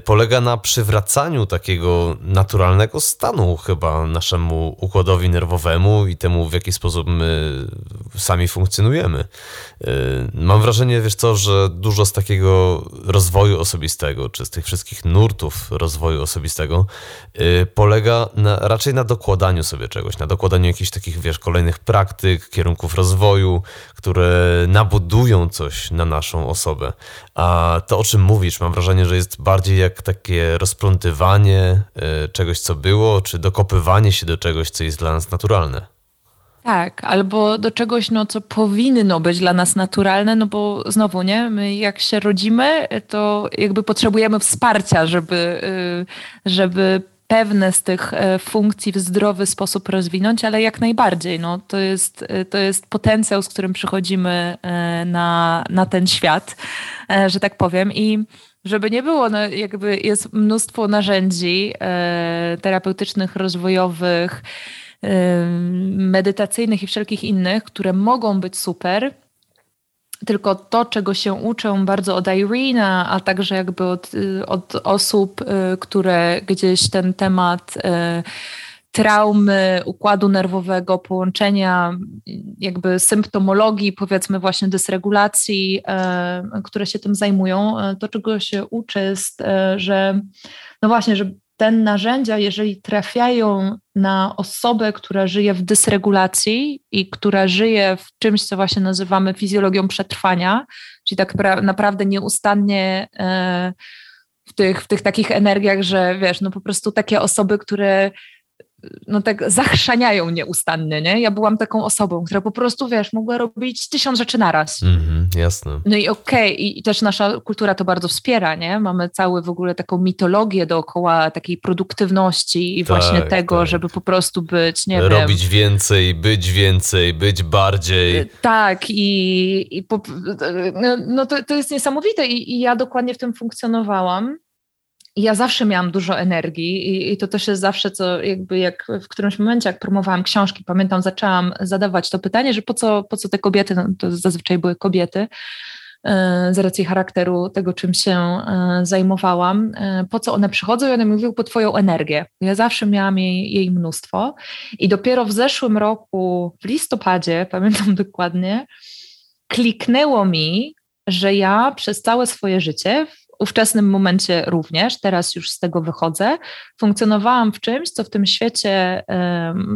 A: polega na przywracaniu takiego naturalnego stanu chyba naszemu układowi nerwowemu i temu, w jaki sposób my sami funkcjonujemy. Yy, mam wrażenie, wiesz co, że dużo z takiego rozwoju osobistego, czy z tych wszystkich nurtów rozwoju osobistego yy, polega na, raczej na dokładaniu sobie czegoś, na dokładaniu jakichś takich, wiesz, kolejnych praktyk, kierunków rozwoju, które nabudują coś na naszą osobę. A to, o czym mówisz, mam wrażenie, że jest bardziej jak takie rozplątywanie e, czegoś, co było, czy dokopywanie się do czegoś, co jest dla nas naturalne.
B: Tak, albo do czegoś, no, co powinno być dla nas naturalne, no bo znowu, nie, my jak się rodzimy, to jakby potrzebujemy wsparcia, żeby, y, żeby pewne z tych e, funkcji w zdrowy sposób rozwinąć, ale jak najbardziej. No, to, jest, e, to jest potencjał, z którym przychodzimy e, na, na ten świat, że tak powiem. I żeby nie było, no jakby jest mnóstwo narzędzi terapeutycznych, rozwojowych, medytacyjnych i wszelkich innych, które mogą być super, tylko to, czego się uczę bardzo od Irina, a także jakby od, od osób, y, które gdzieś ten temat y, traumy, układu nerwowego, połączenia jakby symptomologii, powiedzmy właśnie dysregulacji, y, które się tym zajmują, to czego się uczę jest, że no właśnie, że te narzędzia, jeżeli trafiają na osobę, która żyje w dysregulacji i która żyje w czymś, co właśnie nazywamy fizjologią przetrwania, czyli tak naprawdę nieustannie e, w tych, w tych takich energiach, że wiesz, no po prostu takie osoby, które no tak zachrzaniają nieustannie, nie? Ja byłam taką osobą, która po prostu, wiesz, mogła robić tysiąc rzeczy naraz.
A: Mhm, jasne.
B: No i okej, okay, i też nasza kultura to bardzo wspiera, nie? Mamy cały w ogóle taką mitologię dookoła takiej produktywności i tak, właśnie tego, tak. żeby po prostu być, nie
A: Robić
B: wiem...
A: Robić więcej, być więcej, być bardziej. Y,
B: tak i, i po, no, no to, to jest niesamowite i, i ja dokładnie w tym funkcjonowałam ja zawsze miałam dużo energii i, i, to też jest zawsze, co jakby jak w którymś momencie, jak promowałam książki, pamiętam, zaczęłam zadawać to pytanie, że po co, po co te kobiety, no to zazwyczaj były kobiety, e, z racji charakteru tego, czym się e, zajmowałam, e, po co one przychodzą? I one mówiły po twoją energię. Ja zawsze miałam jej, jej mnóstwo. I dopiero w zeszłym roku, w listopadzie, pamiętam dokładnie, kliknęło mi, że ja przez całe swoje życie ówczesnym momencie również, teraz już z tego wychodzę, funkcjonowałam w czymś, co w tym świecie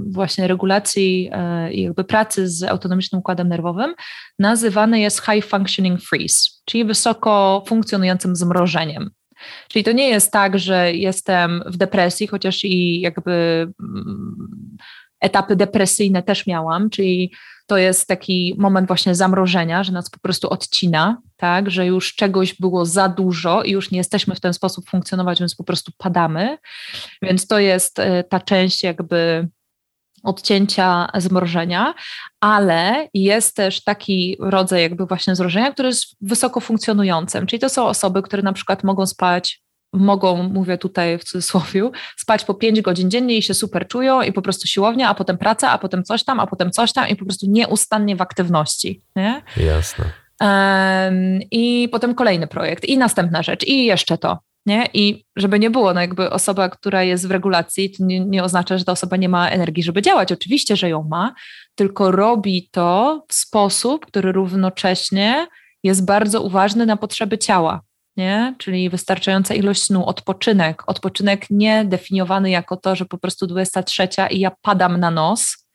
B: właśnie regulacji e, i jakby pracy z autonomicznym układem nerwowym nazywane jest high functioning freeze, czyli wysoko funkcjonującym zmrożeniem. Czyli to nie jest tak, że jestem w depresji, chociaż i jakby mm, etapy depresyjne też miałam, czyli to jest taki moment właśnie zamrożenia, że nas po prostu odcina, tak, że już czegoś było za dużo i już nie jesteśmy w ten sposób funkcjonować, więc po prostu padamy. Więc to jest e, ta część jakby odcięcia zmrożenia, ale jest też taki rodzaj jakby właśnie zmrożenia, który jest wysoko funkcjonującym, czyli to są osoby, które na przykład mogą spać mogą, mówię tutaj w cudzysłowie, spać po 5 godzin dziennie i się super czują i po prostu siłownia, a potem praca, a potem coś tam, a potem coś tam i po prostu nieustannie w aktywności. Nie?
A: Jasne.
B: Um, I potem kolejny projekt i następna rzecz i jeszcze to. Nie? I żeby nie było, no jakby osoba, która jest w regulacji, to nie, nie oznacza, że ta osoba nie ma energii, żeby działać. Oczywiście, że ją ma, tylko robi to w sposób, który równocześnie jest bardzo uważny na potrzeby ciała nie? czyli wystarczająca ilość snu, odpoczynek. Odpoczynek nie definiowany jako to, że po prostu 23 i ja padam na nos,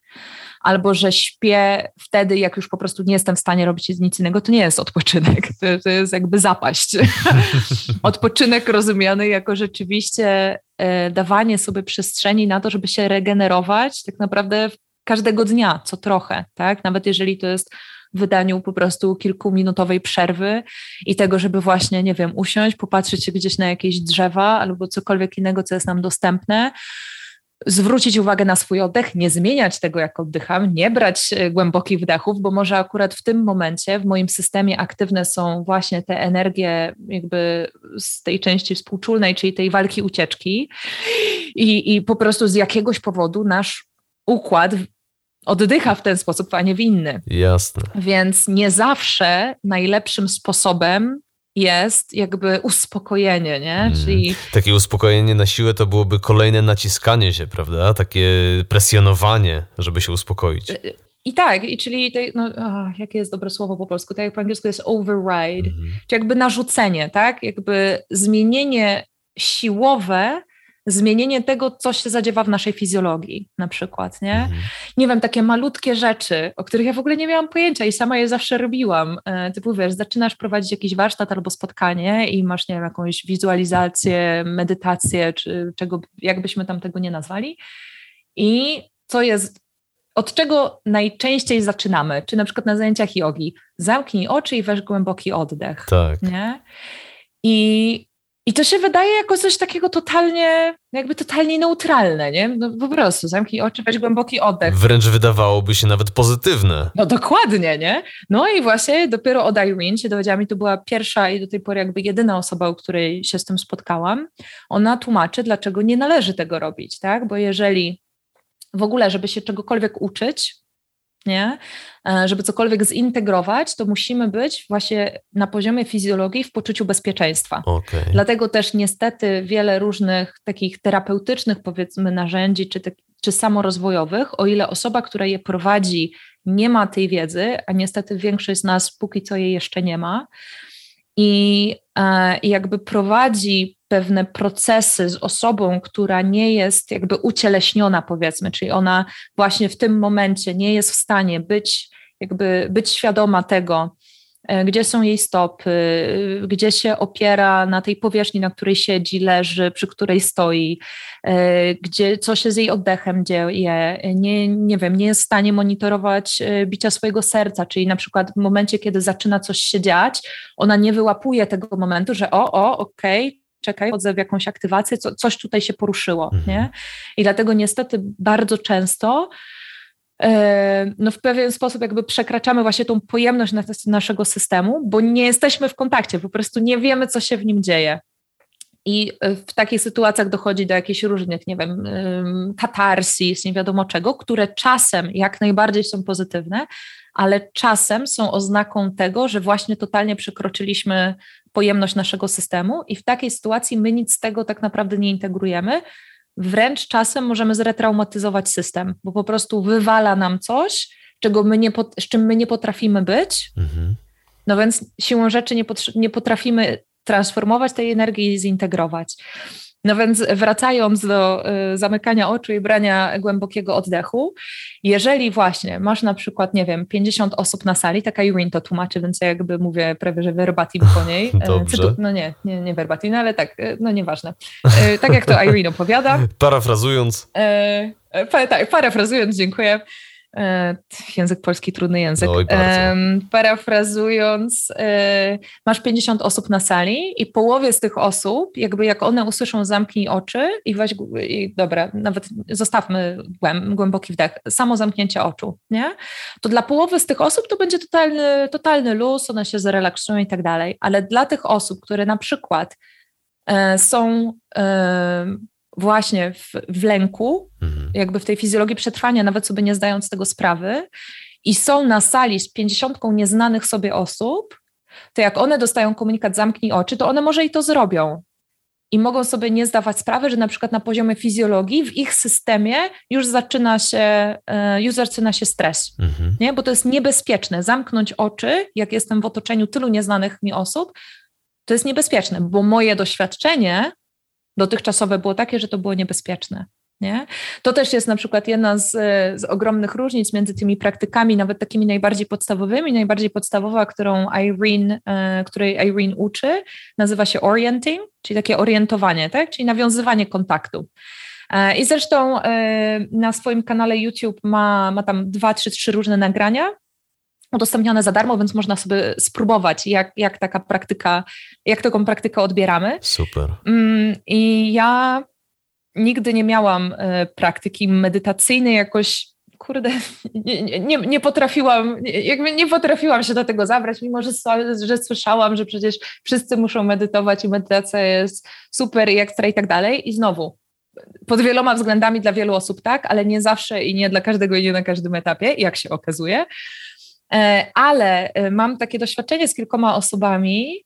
B: albo że śpię wtedy, jak już po prostu nie jestem w stanie robić nic innego, to nie jest odpoczynek, to, to jest jakby zapaść. odpoczynek rozumiany jako rzeczywiście e, dawanie sobie przestrzeni na to, żeby się regenerować tak naprawdę każdego dnia, co trochę, tak? Nawet jeżeli to jest wydaniu po prostu kilkuminutowej przerwy i tego, żeby właśnie, nie wiem, usiąść, popatrzeć się gdzieś na jakieś drzewa albo cokolwiek innego, co jest nam dostępne zwrócić uwagę na swój oddech, nie zmieniać tego, jak oddycham, nie brać e, głębokich wdechów, bo może akurat w tym momencie w moim systemie aktywne są właśnie te energie jakby z tej części współczulnej, czyli tej walki ucieczki i, i po prostu z jakiegoś powodu nasz układ oddycha w ten sposób, a nie w inny.
A: Jasne.
B: Więc nie zawsze najlepszym sposobem jest jakby uspokojenie, nie? Hmm. Czyli...
A: Takie uspokojenie na siłę to byłoby kolejne naciskanie się, prawda? Takie presjonowanie, żeby się uspokoić. Y,
B: I tak, i czyli, te, no, oh, jakie jest dobre słowo po polsku? Tak jak po angielsku jest override, hmm. czyli jakby narzucenie, tak? Jakby zmienienie siłowe zmienienie tego, co się zadziewa w naszej fizjologii, na przykład, nie? Mhm. Nie wiem, takie malutkie rzeczy, o których ja w ogóle nie miałam pojęcia i sama je zawsze robiłam. E, typu, wiesz, zaczynasz prowadzić jakiś warsztat albo spotkanie i masz, nie wiem, jakąś wizualizację, medytację, czy czego, jakbyśmy tam tego nie nazwali. I co jest od czego najczęściej zaczynamy? Czy na przykład na zajęciach jogi? Zamknij oczy i weź głęboki oddech.
A: Tak.
B: Nie? I i to się wydaje jako coś takiego totalnie, jakby totalnie neutralne, nie? No po prostu zamknij oczy, weź głęboki oddech.
A: Wręcz wydawałoby się nawet pozytywne.
B: No dokładnie, nie? No i właśnie dopiero od Irene się dowiedziałam i to była pierwsza i do tej pory jakby jedyna osoba, u której się z tym spotkałam. Ona tłumaczy, dlaczego nie należy tego robić, tak? Bo jeżeli w ogóle, żeby się czegokolwiek uczyć, nie? E, żeby cokolwiek zintegrować, to musimy być właśnie na poziomie fizjologii w poczuciu bezpieczeństwa.
A: Okay.
B: Dlatego też niestety wiele różnych takich terapeutycznych powiedzmy narzędzi czy, te, czy samorozwojowych, o ile osoba, która je prowadzi, nie ma tej wiedzy, a niestety większość z nas póki co jej jeszcze nie ma, i, e, i jakby prowadzi pewne procesy z osobą, która nie jest jakby ucieleśniona, powiedzmy, czyli ona właśnie w tym momencie nie jest w stanie być, jakby być świadoma tego, e, gdzie są jej stopy, gdzie się opiera na tej powierzchni, na której siedzi, leży, przy której stoi, e, gdzie co się z jej oddechem dzieje, nie, nie wiem, nie jest w stanie monitorować e, bicia swojego serca, czyli na przykład w momencie, kiedy zaczyna coś się dziać, ona nie wyłapuje tego momentu, że o, o, okej, okay, czekaj, wchodzę w jakąś aktywację, co, coś tutaj się poruszyło, mhm. nie? I dlatego niestety bardzo często e, no w pewien sposób jakby przekraczamy właśnie tą pojemność naszego systemu, bo nie jesteśmy w kontakcie, po prostu nie wiemy, co się w nim dzieje. I e, w takich sytuacjach dochodzi do jakichś różnych, nie wiem, katarsis, nie wiadomo czego, które czasem jak najbardziej są pozytywne, ale czasem są oznaką tego, że właśnie totalnie przekroczyliśmy pojemność naszego systemu i w takiej sytuacji my nic z tego tak naprawdę nie integrujemy. Wręcz czasem możemy zretraumatyzować system, bo po prostu wywala nam coś, czego my nie, z czym my nie potrafimy być. Mhm. No więc siłą rzeczy nie, nie potrafimy transformować tej energii i zintegrować. No więc wracając do y, zamykania oczu i brania głębokiego oddechu, jeżeli właśnie masz na przykład, nie wiem, 50 osób na sali, taka Irene to tłumaczy, więc ja jakby mówię prawie, że verbatim po niej.
A: E, Dobrze. Cytu,
B: no nie, nie, nie verbatim, ale tak, e, no nieważne. E, tak jak to Irene opowiada.
A: Parafrazując.
B: Pa, tak, parafrazując, dziękuję. E, język polski, trudny język.
A: Oj,
B: parafrazując, e, masz 50 osób na sali i połowie z tych osób, jakby jak one usłyszą zamknij oczy i weź, i dobra, nawet zostawmy głęboki wdech, samo zamknięcie oczu, nie? To dla połowy z tych osób to będzie totalny, totalny luz, one się zrelaksują i tak dalej, ale dla tych osób, które na przykład e, są właśnie w, w lęku, mhm. jakby w tej fizjologii przetrwania, nawet sobie nie zdając tego sprawy, i są na sali z pięćdziesiątką nieznanych sobie osób, to jak one dostają komunikat zamknij oczy, to one może i to zrobią. I mogą sobie nie zdawać sprawy, że na przykład na poziomie fizjologii w ich systemie już zaczyna się, e, już zaczyna się stres, mhm. nie? bo to jest niebezpieczne. Zamknąć oczy, jak jestem w otoczeniu tylu nieznanych mi osób, to jest niebezpieczne, bo moje doświadczenie dotychczasowe było takie, że to było niebezpieczne. Nie? To też jest na przykład jedna z, z, ogromnych różnic między tymi praktykami, nawet takimi najbardziej podstawowymi. Najbardziej podstawowa, którą Irene, e, której Irene uczy, nazywa się orienting, czyli takie orientowanie, tak? czyli nawiązywanie kontaktu. E, I zresztą e, na swoim kanale YouTube ma, ma tam dwa, trzy, trzy różne nagrania, udostępnione za darmo, więc można sobie spróbować, jak, jak taka praktyka, jak taką praktykę odbieramy.
A: Super.
B: Mm, I ja nigdy nie miałam e, praktyki medytacyjnej jakoś kurde, nie, nie, nie, potrafiłam, jakby nie potrafiłam się do tego zabrać, mimo że, że słyszałam, że przecież wszyscy muszą medytować i medytacja jest super i ekstra i tak dalej. I znowu, pod wieloma względami dla wielu osób tak, ale nie zawsze i nie dla każdego i nie na każdym etapie, jak się okazuje. E, ale e, mam takie doświadczenie z kilkoma osobami,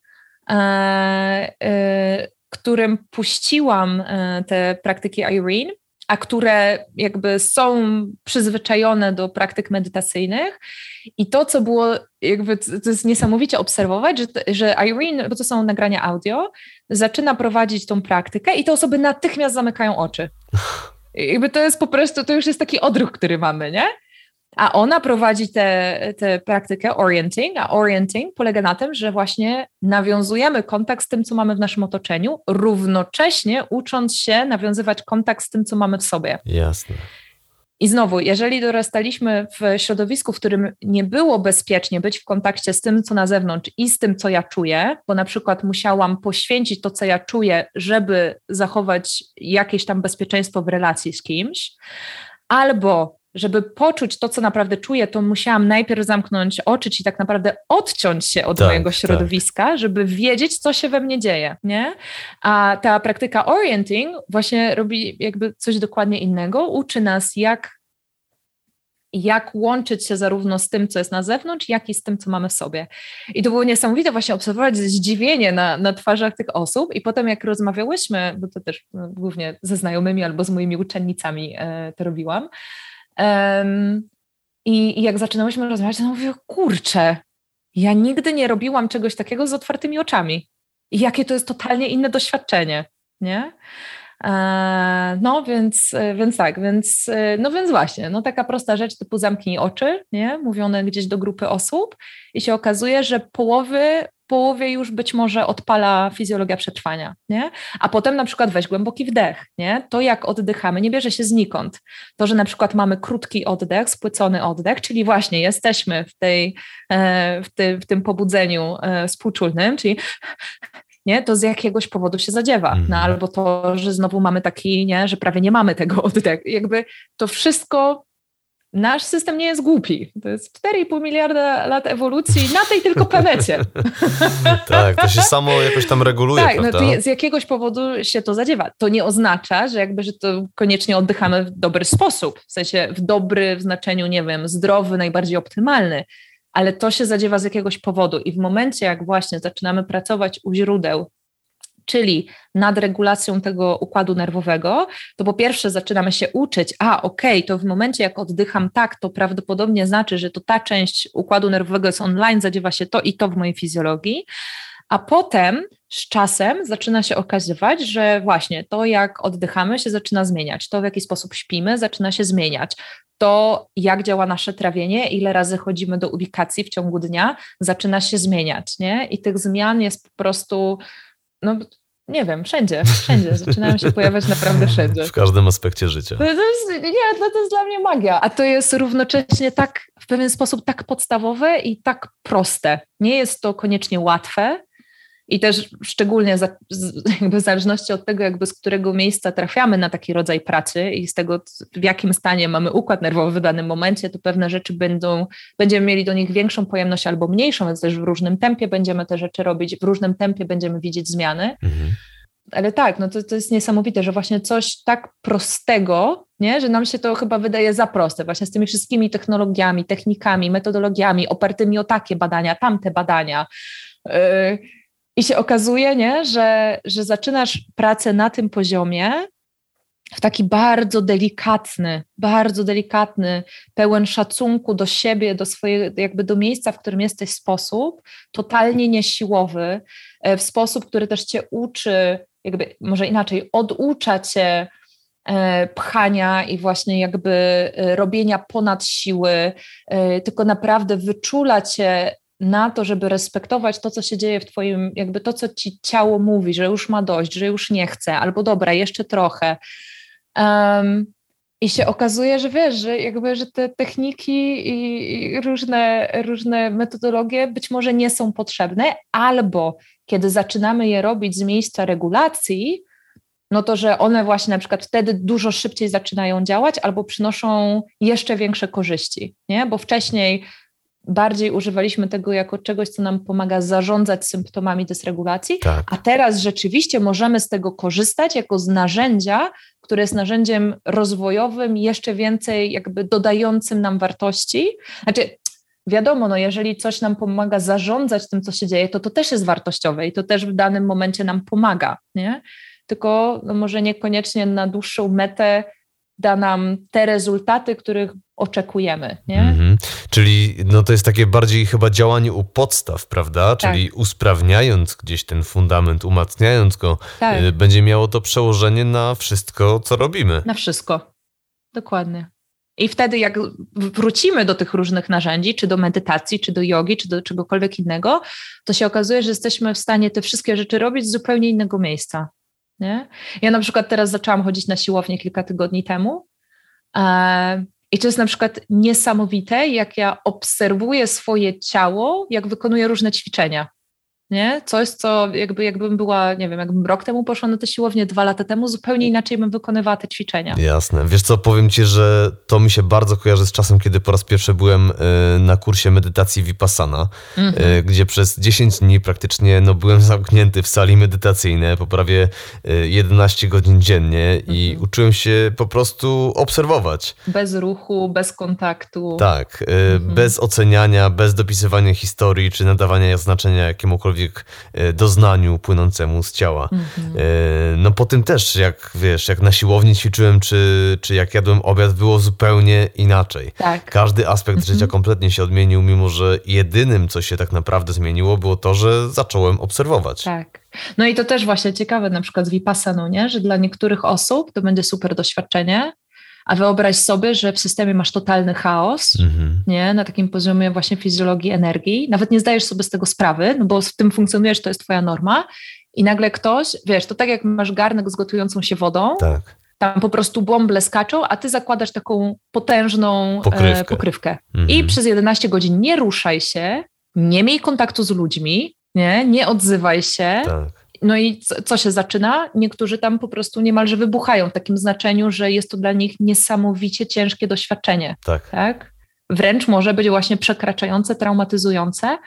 B: e, którym puściłam te praktyki Irene, a które jakby są przyzwyczajone do praktyk medytacyjnych. I to, co było, jakby to jest niesamowicie obserwować, że, że Irene, bo to są nagrania audio, zaczyna prowadzić tą praktykę i te osoby natychmiast zamykają oczy. Jakby to jest po prostu, to już jest taki odruch, który mamy, nie? A ona prowadzi tę praktykę orienting, a orienting polega na tym, że właśnie nawiązujemy kontakt z tym, co mamy w naszym otoczeniu, równocześnie ucząc się nawiązywać kontakt z tym, co mamy w sobie.
A: Jasne.
B: I znowu, jeżeli dorastaliśmy w środowisku, w którym nie było bezpiecznie być w kontakcie z tym, co na zewnątrz i z tym, co ja czuję, bo na przykład musiałam poświęcić to, co ja czuję, żeby zachować jakieś tam bezpieczeństwo w relacji z kimś, albo żeby poczuć to, co naprawdę czuję, to musiałam najpierw zamknąć oczy, czyli tak naprawdę odciąć się od tak, mojego tak. środowiska, tak. żeby wiedzieć, co się we mnie dzieje, nie? A ta praktyka orienting właśnie robi jakby coś dokładnie innego, uczy nas, jak jak łączyć się zarówno z tym, co jest na zewnątrz, jak i z tym, co mamy w sobie. I to było niesamowite właśnie obserwować zdziwienie na, na twarzach tych osób i potem jak rozmawiałyśmy, bo to też no, głównie ze znajomymi albo z moimi uczennicami e, to robiłam, Um, i, I jak zaczynałyśmy rozmawiać, to mówię, kurczę, ja nigdy nie robiłam czegoś takiego z otwartymi oczami. I jakie to jest totalnie inne doświadczenie, nie? E, no więc, więc tak, więc, no więc właśnie, no taka prosta rzecz typu zamknij oczy, nie? Mówione gdzieś do grupy osób i się okazuje, że połowy połowie już być może odpala fizjologia przetrwania, nie? A potem na przykład weź głęboki wdech, nie? To jak oddychamy nie bierze się znikąd. To, że na przykład mamy krótki oddech, spłycony oddech, czyli właśnie jesteśmy w, tej, e, w, ty, w tym pobudzeniu e, współczulnym, czyli nie, to z jakiegoś powodu się zadziewa. No, mhm. albo to, że znowu mamy taki, nie, że prawie nie mamy tego oddechu. Jakby to wszystko nasz system nie jest głupi. To jest 4,5 miliarda lat ewolucji na tej tylko planecie.
A: tak, to się samo jakoś tam reguluje,
B: Tak,
A: no
B: prawda? no z jakiegoś powodu się to zadziewa. To nie oznacza, że jakby, że to koniecznie oddychamy w dobry sposób, w sensie w dobry, w znaczeniu, nie wiem, zdrowy, najbardziej optymalny, ale to się zadziewa z jakiegoś powodu i w momencie, jak właśnie zaczynamy pracować u źródeł czyli nad regulacją tego układu nerwowego, to po pierwsze zaczynamy się uczyć, a okej, okay, to w momencie jak oddycham tak, to prawdopodobnie znaczy, że to ta część układu nerwowego jest online, zadziewa się to i to w mojej fizjologii, a potem z czasem zaczyna się okazywać, że właśnie to, jak oddychamy, się zaczyna zmieniać. To, w jaki sposób śpimy, zaczyna się zmieniać. To, jak działa nasze trawienie, ile razy chodzimy do ubikacji w ciągu dnia, zaczyna się zmieniać. Nie? I tych zmian jest po prostu no, nie wiem, wszędzie, wszędzie. Zaczynają się pojawiać naprawdę wszędzie.
A: W każdym aspekcie życia.
B: To jest, nie, to jest dla mnie magia. A to jest równocześnie tak, w pewien sposób tak podstawowe i tak proste. Nie jest to koniecznie łatwe, i też szczególnie za, jakby w zależności od tego, jakby z którego miejsca trafiamy na taki rodzaj pracy i z tego, w jakim stanie mamy układ nerwowy w danym momencie, to pewne rzeczy będą, będziemy mieli do nich większą pojemność albo mniejszą, więc też w różnym tempie będziemy te rzeczy robić, w różnym tempie będziemy widzieć zmiany. Mhm. Ale tak, no to, to jest niesamowite, że właśnie coś tak prostego, nie? że nam się to chyba wydaje za proste, właśnie z tymi wszystkimi technologiami, technikami, metodologiami opartymi o takie badania, tamte badania. Yy, i się okazuje, nie, że, że zaczynasz pracę na tym poziomie w taki bardzo delikatny, bardzo delikatny, pełen szacunku do siebie, do swojego, jakby do miejsca, w którym jesteś sposób, totalnie niesiłowy, e, w sposób, który też cię uczy, jakby może inaczej, oducza cię e, pchania i właśnie jakby e, robienia ponad siły, tylko naprawdę wyczula cię na to, żeby respektować to, co się dzieje w Twoim, jakby to, co Ci ciało mówi, że już ma dość, że już nie chce, albo dobra, jeszcze trochę. Um, I się okazuje, że wiesz, że jakby, że te techniki i różne, różne metodologie być może nie są potrzebne, albo kiedy zaczynamy je robić z miejsca regulacji, no to, że one właśnie na przykład wtedy dużo szybciej zaczynają działać albo przynoszą jeszcze większe korzyści, nie? Bo wcześniej bardziej używaliśmy tego jako czegoś, co nam pomaga zarządzać symptomami dysregulacji, tak. a teraz rzeczywiście możemy z tego korzystać jako z narzędzia, które jest narzędziem rozwojowym, jeszcze więcej jakby dodającym nam wartości. Znaczy, wiadomo, no jeżeli coś nam pomaga zarządzać tym, co się dzieje, to to też jest wartościowe i to też w danym momencie nam pomaga, nie? Tylko no może niekoniecznie na dłuższą metę da nam te rezultaty, których oczekujemy. Nie? Mhm.
A: Czyli no to jest takie bardziej chyba działanie u podstaw, prawda? Tak. Czyli usprawniając gdzieś ten fundament, umacniając go, tak. Y, będzie miało to przełożenie na wszystko, co robimy.
B: Na wszystko. Dokładnie. I wtedy, jak wrócimy do tych różnych narzędzi, czy do medytacji, czy do jogi, czy do czegokolwiek innego, to się okazuje, że jesteśmy w stanie te wszystkie rzeczy robić z zupełnie innego miejsca. Nie? Ja na przykład teraz zaczęłam chodzić na siłownię kilka tygodni temu. E, I to jest na przykład niesamowite, jak ja obserwuję swoje ciało, jak wykonuję różne ćwiczenia nie? Coś, co jakby, jakbym była, nie wiem, jakbym rok temu poszła na tę siłownię, dwa lata temu, zupełnie inaczej bym wykonywała te ćwiczenia.
A: Jasne. Wiesz co, powiem Ci, że to mi się bardzo kojarzy z czasem, kiedy po raz pierwszy byłem e, na kursie medytacji Vipassana, mm-hmm. gdzie przez 10 dni praktycznie no, byłem zamknięty w sali medytacyjnej po prawie 11 e, godzin dziennie i mhm. uczyłem się po prostu obserwować.
B: Bez ruchu, bez kontaktu.
A: Tak, mm-hmm. bez oceniania, bez dopisywania historii, czy nadawania znaczenia jakiemukolwiek jakiemukolwiek e, doznaniu płynącemu z ciała. Mhm. E, no po tym też, jak wiesz, jak na siłowni ćwiczyłem, czy, czy jak jadłem obiad, było zupełnie inaczej. Tak. Każdy aspekt mhm. życia kompletnie się odmienił, mimo że jedynym, co się tak naprawdę zmieniło, było to, że zacząłem obserwować.
B: Tak. No i to też właśnie ciekawe, na przykład z Vipassaną, nie? że dla niektórych osób to będzie super doświadczenie, a wyobraź sobie, że w systemie masz totalny chaos, mhm. nie? na takim poziomie właśnie fizjologii energii. Nawet nie zdajesz sobie z tego sprawy, no bo w tym funkcjonujesz, to jest twoja norma. I nagle ktoś, wiesz, to tak jak masz garnek z gotującą się wodą, tak. tam po prostu bąble skaczą, a ty zakładasz taką potężną pokrywkę. E, pokrywkę. Mhm. I przez 11 godzin nie ruszaj się, nie miej kontaktu z ludźmi, nie, nie odzywaj się. Tak no i co, co, się zaczyna? Niektórzy tam po prostu niemalże wybuchają w takim znaczeniu, że jest to dla nich niesamowicie ciężkie doświadczenie. Tak. tak? Wręcz może być właśnie przekraczające, traumatyzujące,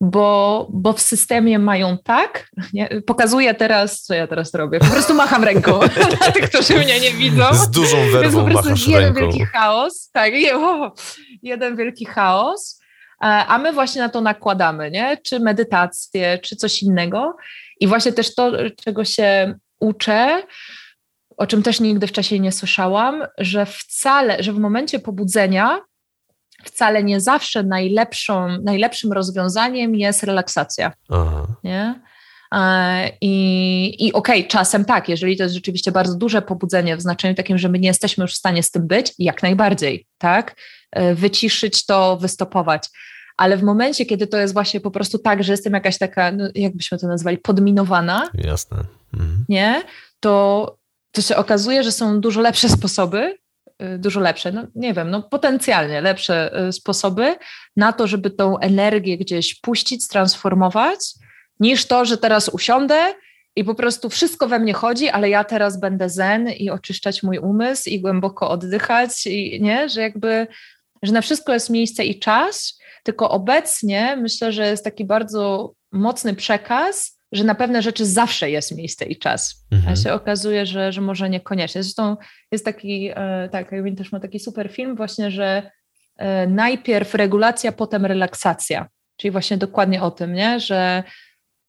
B: bo, bo w systemie mają tak, nie? pokazuję teraz, co ja teraz robię, po prostu macham ręką dla tych, którzy mnie nie widzą.
A: Z dużą werwą
B: po prostu jeden
A: ręką.
B: wielki chaos, tak, jeden wielki chaos, a my właśnie na to nakładamy, nie? czy medytację, czy coś innego i właśnie też to, czego się uczę, o czym też nigdy wcześniej nie słyszałam, że wcale, że w momencie pobudzenia wcale nie zawsze najlepszą, najlepszym rozwiązaniem jest relaksacja. Aha. Nie? E, I, i okej, okay, czasem tak, jeżeli to jest rzeczywiście bardzo duże pobudzenie w znaczeniu takim, że my nie jesteśmy już w stanie z tym być, jak najbardziej, tak? E, wyciszyć to, wystopować ale w momencie, kiedy to jest właśnie po prostu tak, że jestem jakaś taka, no, jakbyśmy to nazwali, podminowana,
A: Jasne.
B: mhm. nie, to, to się okazuje, że są dużo lepsze sposoby, y, dużo lepsze, no nie wiem, no potencjalnie lepsze y, sposoby na to, żeby tą energię gdzieś puścić, transformować, niż to, że teraz usiądę i po prostu wszystko we mnie chodzi, ale ja teraz będę zen i oczyszczać mój umysł i głęboko oddychać i nie, że jakby, że na wszystko jest miejsce i czas, tylko obecnie myślę, że jest taki bardzo mocny przekaz, że na pewne rzeczy zawsze jest miejsce i czas. Mhm. A się okazuje, że, że może niekoniecznie. Zresztą jest taki, e, tak, Irwin też ma taki super film właśnie, że e, najpierw regulacja, potem relaksacja. Czyli właśnie dokładnie o tym, nie? Że,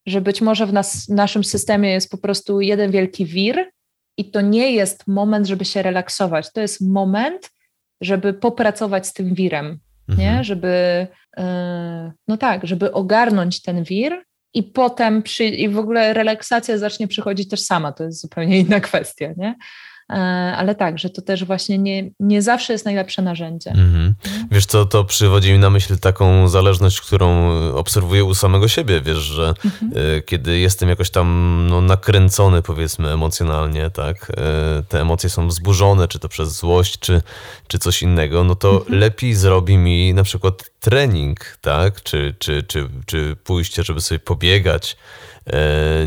B: że być może w, nas, w naszym systemie jest po prostu jeden wielki wir i to nie jest moment, żeby się relaksować. To jest moment, żeby popracować z tym wirem, mhm. nie? Żeby, e, no tak, żeby ogarnąć ten wir i potem przy, i w ogóle relaksacja zacznie przychodzić też sama, to jest zupełnie inna kwestia, nie? E, ale tak, że to też właśnie nie, nie zawsze jest najlepsze narzędzie. Mhm.
A: Wiesz co, to przywodzi mi na myśl taką zależność, którą obserwuję u samego siebie, wiesz, że mhm. E, kiedy jestem jakoś tam no, nakręcony powiedzmy emocjonalnie, tak, e, te emocje są wzburzone, czy to przez złość, czy, czy coś innego, no to mhm. lepiej zrobi mi na przykład trening, tak, czy, czy, czy, czy pójście, żeby sobie pobiegać,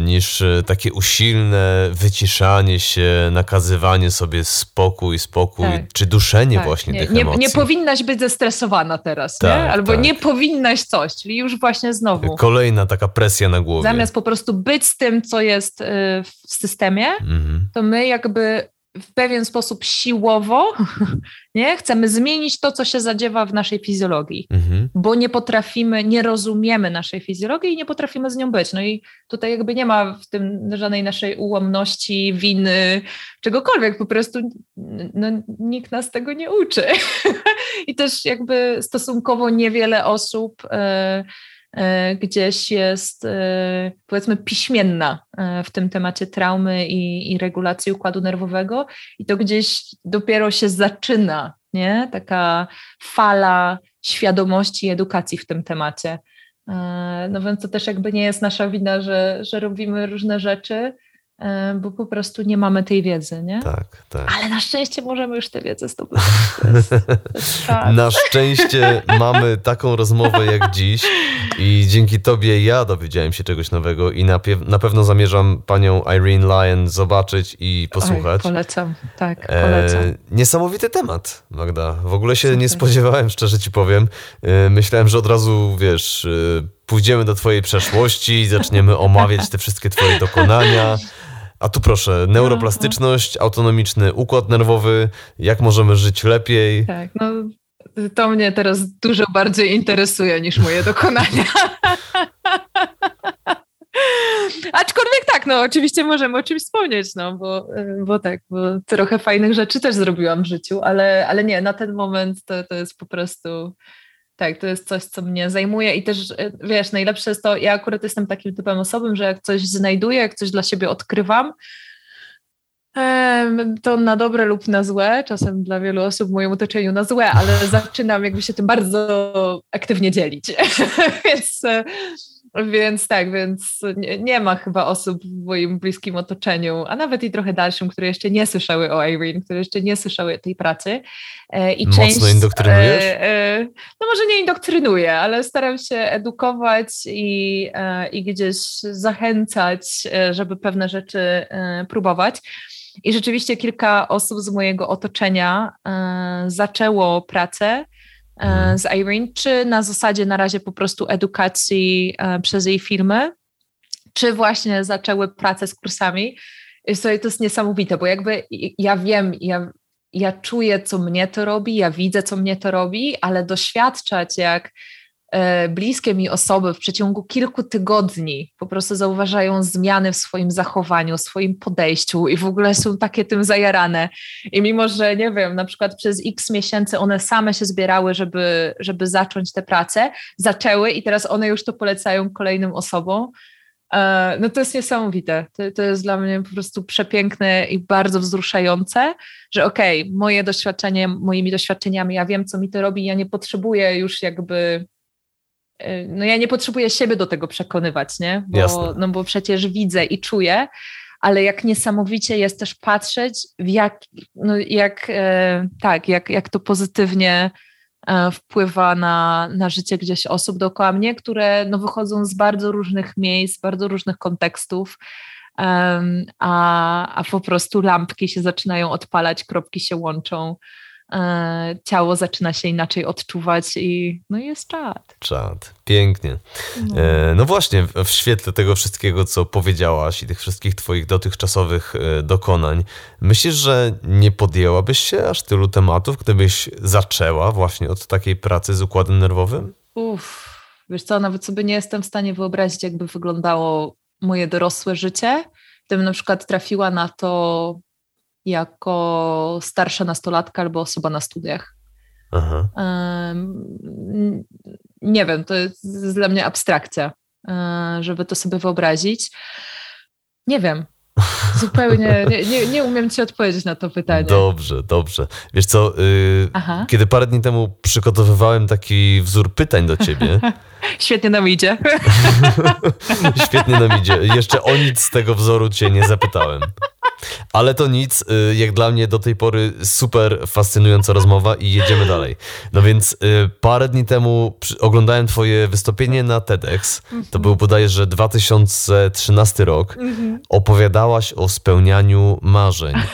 A: niż e, takie usilne wyciszanie się, nakazywanie sobie spokój, spokój, tak. czy duszenie tak. właśnie
B: nie,
A: tych
B: nie,
A: emocji.
B: Nie powinnaś być zestresowana teraz, tak, nie? albo tak. nie powinnaś coś, czyli już właśnie znowu.
A: Kolejna taka presja na głowie.
B: Zamiast po prostu być z tym, co jest y, w systemie, mhm. to my jakby w pewien sposób siłowo nie? chcemy zmienić to, co się zadziewa w naszej fizjologii, mhm. bo nie potrafimy, nie rozumiemy naszej fizjologii i nie potrafimy z nią być. No i tutaj jakby nie ma w tym żadnej naszej ułomności, winy, czegokolwiek, po prostu no, nikt nas tego nie uczy. I też jakby stosunkowo niewiele osób. Yy, gdzieś jest e, powiedzmy piśmienna e, w tym temacie traumy i, i regulacji układu nerwowego i to gdzieś dopiero się zaczyna, nie? Taka fala świadomości i edukacji w tym temacie. No więc to też jakby nie jest nasza wina, że, że robimy różne rzeczy, E, bo po prostu nie mamy tej wiedzy, nie?
A: Tak, tak.
B: Ale na szczęście możemy już tę wiedzę zdobyć.
A: na szczęście mamy taką rozmowę jak dziś i dzięki tobie ja dowiedziałem się czegoś nowego i na, na pewno zamierzam panią Irene Lyon zobaczyć i posłuchać.
B: Oj, polecam, tak, e, polecam. E,
A: niesamowity temat, Magda. W ogóle się Super. nie spodziewałem, szczerze ci powiem. E, myślałem, że od razu, wiesz e, pójdziemy do Twojej przeszłości, zaczniemy omawiać te wszystkie Twoje dokonania. A tu proszę, neuroplastyczność, autonomiczny układ nerwowy, jak możemy żyć lepiej.
B: Tak, no to mnie teraz dużo bardziej interesuje niż moje dokonania. Aczkolwiek tak, no oczywiście możemy o czymś wspomnieć, no bo, bo tak, bo trochę fajnych rzeczy też zrobiłam w życiu, ale, ale nie, na ten moment to, to jest po prostu tak, to jest coś, co mnie zajmuje i też, e, wiesz, najlepsze jest to, ja akurat jestem takim typem osobą, że jak coś znajduję, jak coś dla siebie odkrywam, to na dobre lub na złe, czasem dla wielu osób w moim otoczeniu na złe, ale zaczynam jakby się tym bardzo aktywnie dzielić. Więc e, więc tak, więc nie, nie, ma chyba osób w moim bliskim otoczeniu, a nawet i trochę dalszym, które jeszcze nie słyszały o Irene, które jeszcze nie słyszały tej pracy.
A: E, I Mocno część, indoktrynujesz? E, e,
B: no może nie indoktrynuję, ale staram się edukować i, i gdzieś zachęcać, żeby pewne rzeczy próbować. I rzeczywiście kilka osób z mojego otoczenia zaczęło pracę E. z Irene, czy na zasadzie na razie po prostu edukacji e, przez jej filmy, czy właśnie zaczęły pracę z kursami. I to jest niesamowite, bo jakby ja wiem, ja, ja czuję, co mnie to robi, ja widzę, co mnie to robi, ale doświadczać, jak E, bliskie mi osoby w przeciągu kilku tygodni po prostu zauważają zmiany w swoim zachowaniu, swoim podejściu i w ogóle są takie tym zajarane. I mimo, że nie wiem, na przykład przez x miesięcy one same się zbierały, żeby, żeby zacząć tę pracę, zaczęły i teraz one już to polecają kolejnym osobom. E, no to jest niesamowite. To, to jest dla mnie po prostu przepiękne i bardzo wzruszające, że okej, okay, moje doświadczenie, moimi doświadczeniami, ja wiem, co mi to robi, ja nie potrzebuję już jakby no ja nie potrzebuję siebie do tego przekonywać, nie? Bo, no bo przecież widzę i czuję, ale jak niesamowicie jest też patrzeć, w jak, no jak, e, tak, jak, jak to pozytywnie e, wpływa na, na życie gdzieś osób dookoła mnie, które no, wychodzą z bardzo różnych miejsc, bardzo różnych kontekstów, a, a po prostu lampki się zaczynają odpalać, kropki się łączą. E, ciało zaczyna się inaczej odczuwać i no jest czad.
A: Czad, pięknie. No. E, no. właśnie, w świetle tego wszystkiego, co powiedziałaś i tych wszystkich twoich dotychczasowych e, dokonań, myślisz, że nie podjęłabyś się aż tylu tematów, gdybyś zaczęła właśnie od takiej pracy z układem nerwowym?
B: Uff, wiesz co, nawet sobie nie jestem w stanie wyobrazić, jakby wyglądało moje dorosłe życie, gdybym na przykład trafiła na to jako starsza nastolatka albo osoba na studiach. Aha. Nie wiem, to jest dla mnie abstrakcja, e, żeby to sobie wyobrazić. Nie wiem. Zupełnie nie, nie, nie, umiem ci odpowiedzieć na to pytanie.
A: Dobrze, dobrze. Wiesz co, yy, kiedy parę dni temu przygotowywałem taki wzór pytań do ciebie.
B: Świetnie nam idzie.
A: Świetnie nam idzie. Jeszcze o nic z tego wzoru cię nie zapytałem. Ale to nic, y, jak dla mnie do tej pory super fascynująca rozmowa i jedziemy dalej. No więc y, parę dni temu oglądałem twoje wystąpienie na TEDx. To był bodajże 2013 rok. Mhm. Opowiadałaś o spełnianiu marzeń.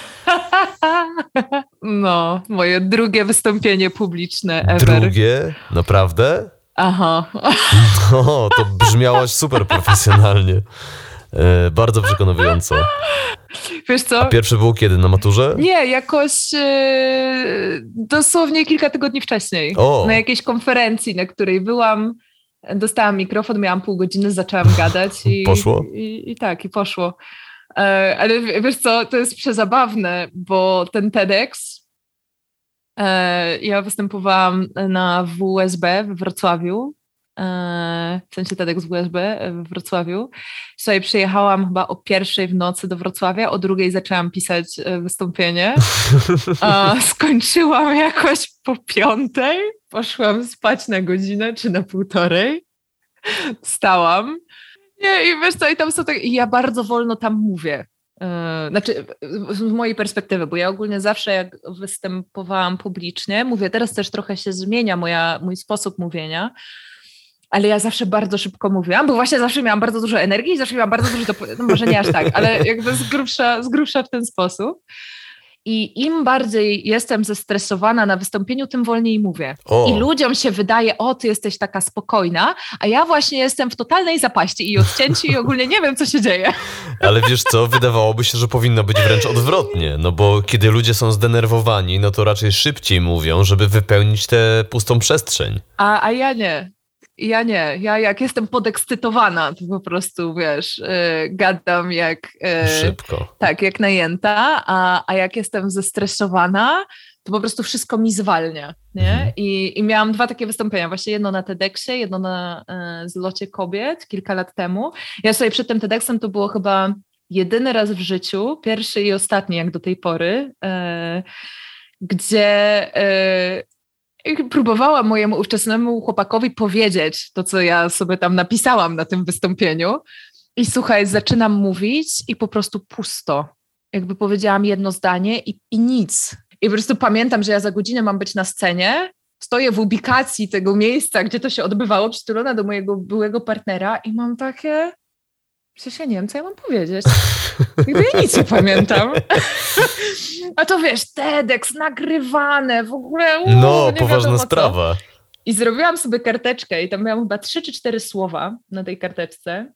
B: No, moje drugie wystąpienie publiczne ever.
A: Drugie? Naprawdę?
B: Aha.
A: No, to brzmiałaś super profesjonalnie. E, bardzo przekonująco.
B: Wiesz co?
A: A pierwszy był kiedy? Na maturze?
B: Nie, jakoś e, dosłownie kilka tygodni wcześniej. O. Na jakiejś konferencji, na której byłam. Dostałam mikrofon, miałam pół godziny, zaczęłam gadać i...
A: Poszło?
B: I, i, tak, i poszło. E, ale wiesz co, to jest przezabawne, bo ten TEDx, e, ja występowałam na WSB w Wrocławiu w sensie TEDx w USB w Wrocławiu. Słuchaj, przyjechałam chyba o pierwszej w nocy do Wrocławia, o drugiej zaczęłam pisać e, wystąpienie. Skończyłam jakoś po piątej, poszłam spać na godzinę czy na półtorej. Stałam. Nie, i wiesz co, i tam są tak, i ja bardzo wolno tam mówię. E, znaczy, z mojej perspektywy, bo ja ogólnie zawsze jak występowałam publicznie, mówię, teraz też trochę się zmienia moja, mój sposób mówienia, ale ja zawsze bardzo szybko mówiłam, bo właśnie zawsze miałam bardzo dużo energii i zawsze miałam bardzo dużo, do, no może nie aż tak, ale jakby z grubsza, z grubsza w ten sposób. I im bardziej jestem zestresowana na wystąpieniu, tym wolniej mówię. O. I ludziom się wydaje, o, ty jesteś taka spokojna, a ja właśnie jestem w totalnej zapaści i odcięci i ogólnie nie wiem, co się dzieje.
A: Ale wiesz co, wydawałoby się, że powinno być wręcz odwrotnie, no bo kiedy ludzie są zdenerwowani, no to raczej szybciej mówią, żeby wypełnić tę pustą przestrzeń.
B: A, a ja nie. Ja nie. Ja jak jestem podekscytowana, to po prostu, wiesz, yy, gadam jak...
A: Yy, Szybko.
B: Tak, jak najęta, a, a jak jestem zestresowana, to po prostu wszystko mi zwalnia, nie? Mhm. I, I miałam dwa takie wystąpienia, właśnie jedno na TEDxie, jedno na y, zlocie kobiet kilka lat temu. Ja sobie przed tym TEDxem to było chyba jedyny raz w życiu, pierwszy i ostatni jak do tej pory, y, gdzie y, próbowałam mojemu ówczesnemu chłopakowi powiedzieć to, co ja sobie tam napisałam na tym wystąpieniu. I słuchaj, zaczynam mówić i po prostu pusto. Jakby powiedziałam jedno zdanie i, i nic. I po prostu pamiętam, że ja za godzinę mam być na scenie, stoję w ubikacji tego miejsca, gdzie to się odbywało, przytulona do mojego byłego partnera i mam takie, Przecież ja nie wiem, co ja mam powiedzieć. Jakby ja nic nie pamiętam. A to wiesz, TEDx nagrywane, w ogóle. Uu,
A: no, poważna sprawa.
B: I zrobiłam sobie karteczkę i tam miałam chyba trzy czy cztery słowa na tej karteczce.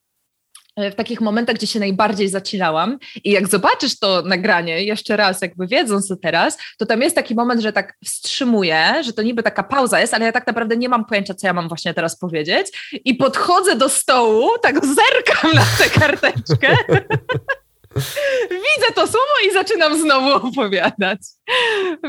B: W takich momentach, gdzie się najbardziej zacilałam. I jak zobaczysz to nagranie jeszcze raz, jakby wiedząc to teraz, to tam jest taki moment, że tak wstrzymuję, że to niby taka pauza jest, ale ja tak naprawdę nie mam pojęcia, co ja mam właśnie teraz powiedzieć. I podchodzę do stołu, tak zerkam na tę karteczkę. Widzę to słowo i zaczynam znowu opowiadać.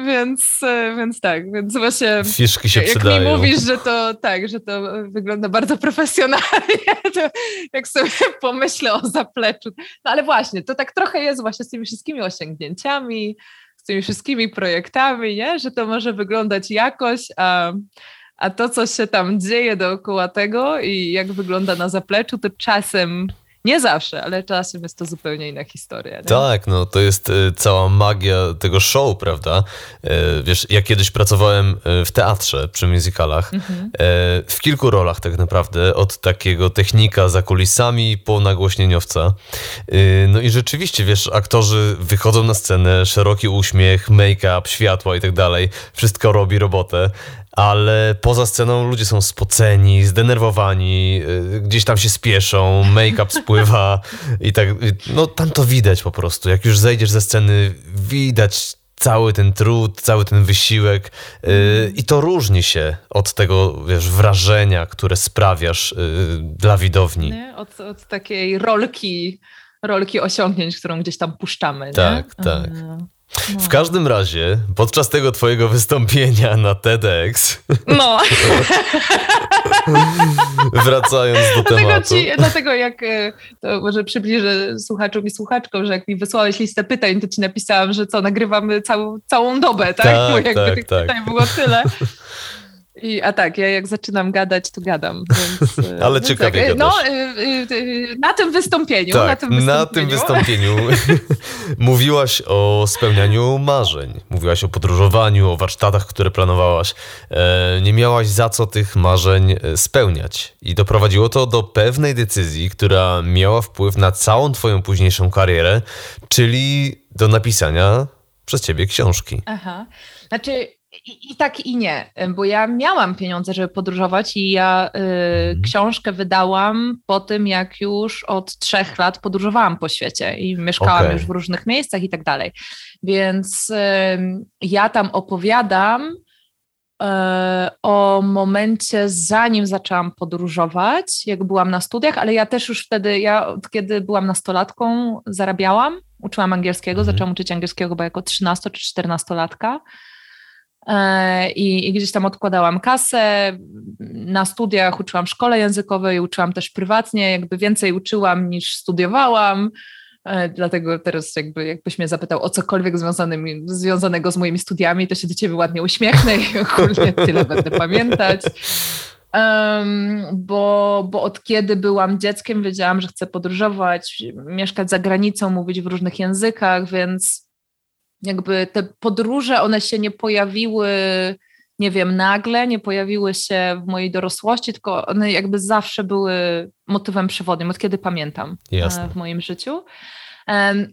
B: Więc, e, więc tak, więc właśnie.
A: Fiszki się
B: jak
A: przydają.
B: Jak mi mówisz, że to tak, że to wygląda bardzo profesjonalnie, to jak sobie pomyślę o zapleczu. No ale właśnie, to tak trochę jest właśnie z tymi wszystkimi osiągnięciami, z tymi wszystkimi projektami, nie? że to może wyglądać jakoś, a, a to, co się tam dzieje dookoła tego i jak wygląda na zapleczu, to czasem Nie zawsze, ale czasem jest to zupełnie inna historia. Nie?
A: Tak, no to jest y, cała magia tego show, prawda? Y, wiesz, ja kiedyś pracowałem y, w teatrze przy musicalach, mhm. w kilku rolach tak naprawdę, od takiego technika za kulisami po nagłośnieniowca. No i rzeczywiście, wiesz, aktorzy wychodzą na scenę, szeroki uśmiech, make-up, światła i tak dalej, wszystko robi robotę, ale poza sceną ludzie są spoceni, zdenerwowani, y, gdzieś tam się spieszą, make-up spływa i tak. No tam to widać po prostu. Jak już zejdziesz ze sceny, widać cały ten trud, cały ten wysiłek yy, i to różni się od tego, wiesz, wrażenia, które sprawiasz yy, dla widowni.
B: Nie? Od, od takiej rolki, rolki osiągnięć, którą gdzieś tam puszczamy.
A: Tak,
B: nie?
A: tak. No. W każdym razie, podczas tego twojego wystąpienia na TEDx.
B: No.
A: wracając do dlatego tematu.
B: Ci, dlatego jak, e, to może przybliżę słuchaczom i słuchaczkom, że jak mi wysłałeś listę pytań, to ci napisałam, że co, nagrywamy całą, całą dobę, tak?
A: tak Bo jakby tak,
B: tych
A: tak.
B: pytań było tyle. I, a tak, ja jak zaczynam gadać, to gadam. Więc,
A: e, Ale więc ciekawie tak,
B: No, y, na tym wystąpieniu.
A: Tak,
B: na tym wystąpieniu,
A: na tym wystąpieniu mówiłaś o spełnianiu marzeń. Mówiłaś o podróżowaniu, o warsztatach, które planowałaś. E, nie miałaś za co tych marzeń spełniać. I doprowadziło to do pewnej decyzji, która miała wpływ na całą twoją późniejszą karierę, czyli do napisania przez ciebie książki.
B: Aha. Znaczy, i, I, tak i nie, bo ja miałam pieniądze, żeby podróżować i ja y, mhm. książkę wydałam po tym, jak już od trzech lat podróżowałam po świecie i mieszkałam okay. już w różnych miejscach i tak dalej. Więc y, ja tam opowiadam y, o momencie, zanim zaczęłam podróżować, jak byłam na studiach, ale ja też już wtedy, ja kiedy byłam nastolatką, zarabiałam, uczyłam angielskiego, mhm. zaczęłam uczyć angielskiego chyba jako 13 czy 14 latka. E, I, I, gdzieś tam odkładałam kasę. Na studiach uczyłam w szkole językowej, uczyłam też prywatnie, jakby więcej uczyłam niż studiowałam. E, dlatego teraz jakby jakbyś mnie zapytał o cokolwiek związanego z moimi studiami, to się do ciebie ładnie uśmiechnę i ogólnie tyle będę pamiętać. Um, bo, bo od kiedy byłam dzieckiem, wiedziałam, że chcę podróżować, mieszkać za granicą, mówić w różnych językach, więc jakby te podróże, one się nie pojawiły, nie wiem, nagle, nie pojawiły się w mojej dorosłości, tylko one jakby zawsze były motywem przewodnim, od kiedy pamiętam
A: e, Jasne.
B: w moim życiu.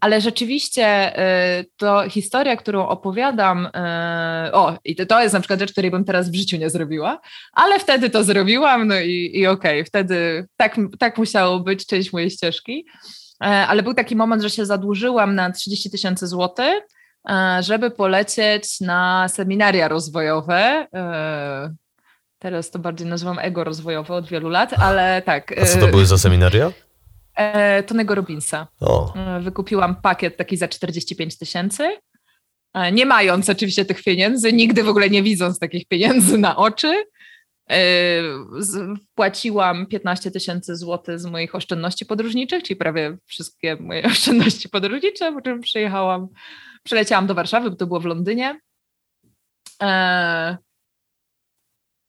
B: Ale rzeczywiście e, to historia, którą opowiadam, e, o, i to jest na przykład rzecz, której bym teraz w życiu nie zrobiła, ale wtedy to zrobiłam, no i, i okej, okay, wtedy tak, tak musiało być część mojej ścieżki. Ale był taki moment, że się zadłużyłam na 30 tysięcy złotych żeby polecieć na seminaria rozwojowe. E, teraz to bardziej nazywam ego rozwojowe od wielu lat, ale tak.
A: A co to były za seminaria?
B: E, Tonego Robinsa.
A: O.
B: Wykupiłam pakiet taki za 45 tysięcy. Nie mając oczywiście tych pieniędzy, nigdy w ogóle nie widząc takich pieniędzy na oczy. Wpłaciłam 15 tysięcy złotych z moich oszczędności podróżniczych, czyli prawie wszystkie moje oszczędności podróżnicze, po czym przyjechałam Przyleciałam do Warszawy, bo to było w Londynie. E,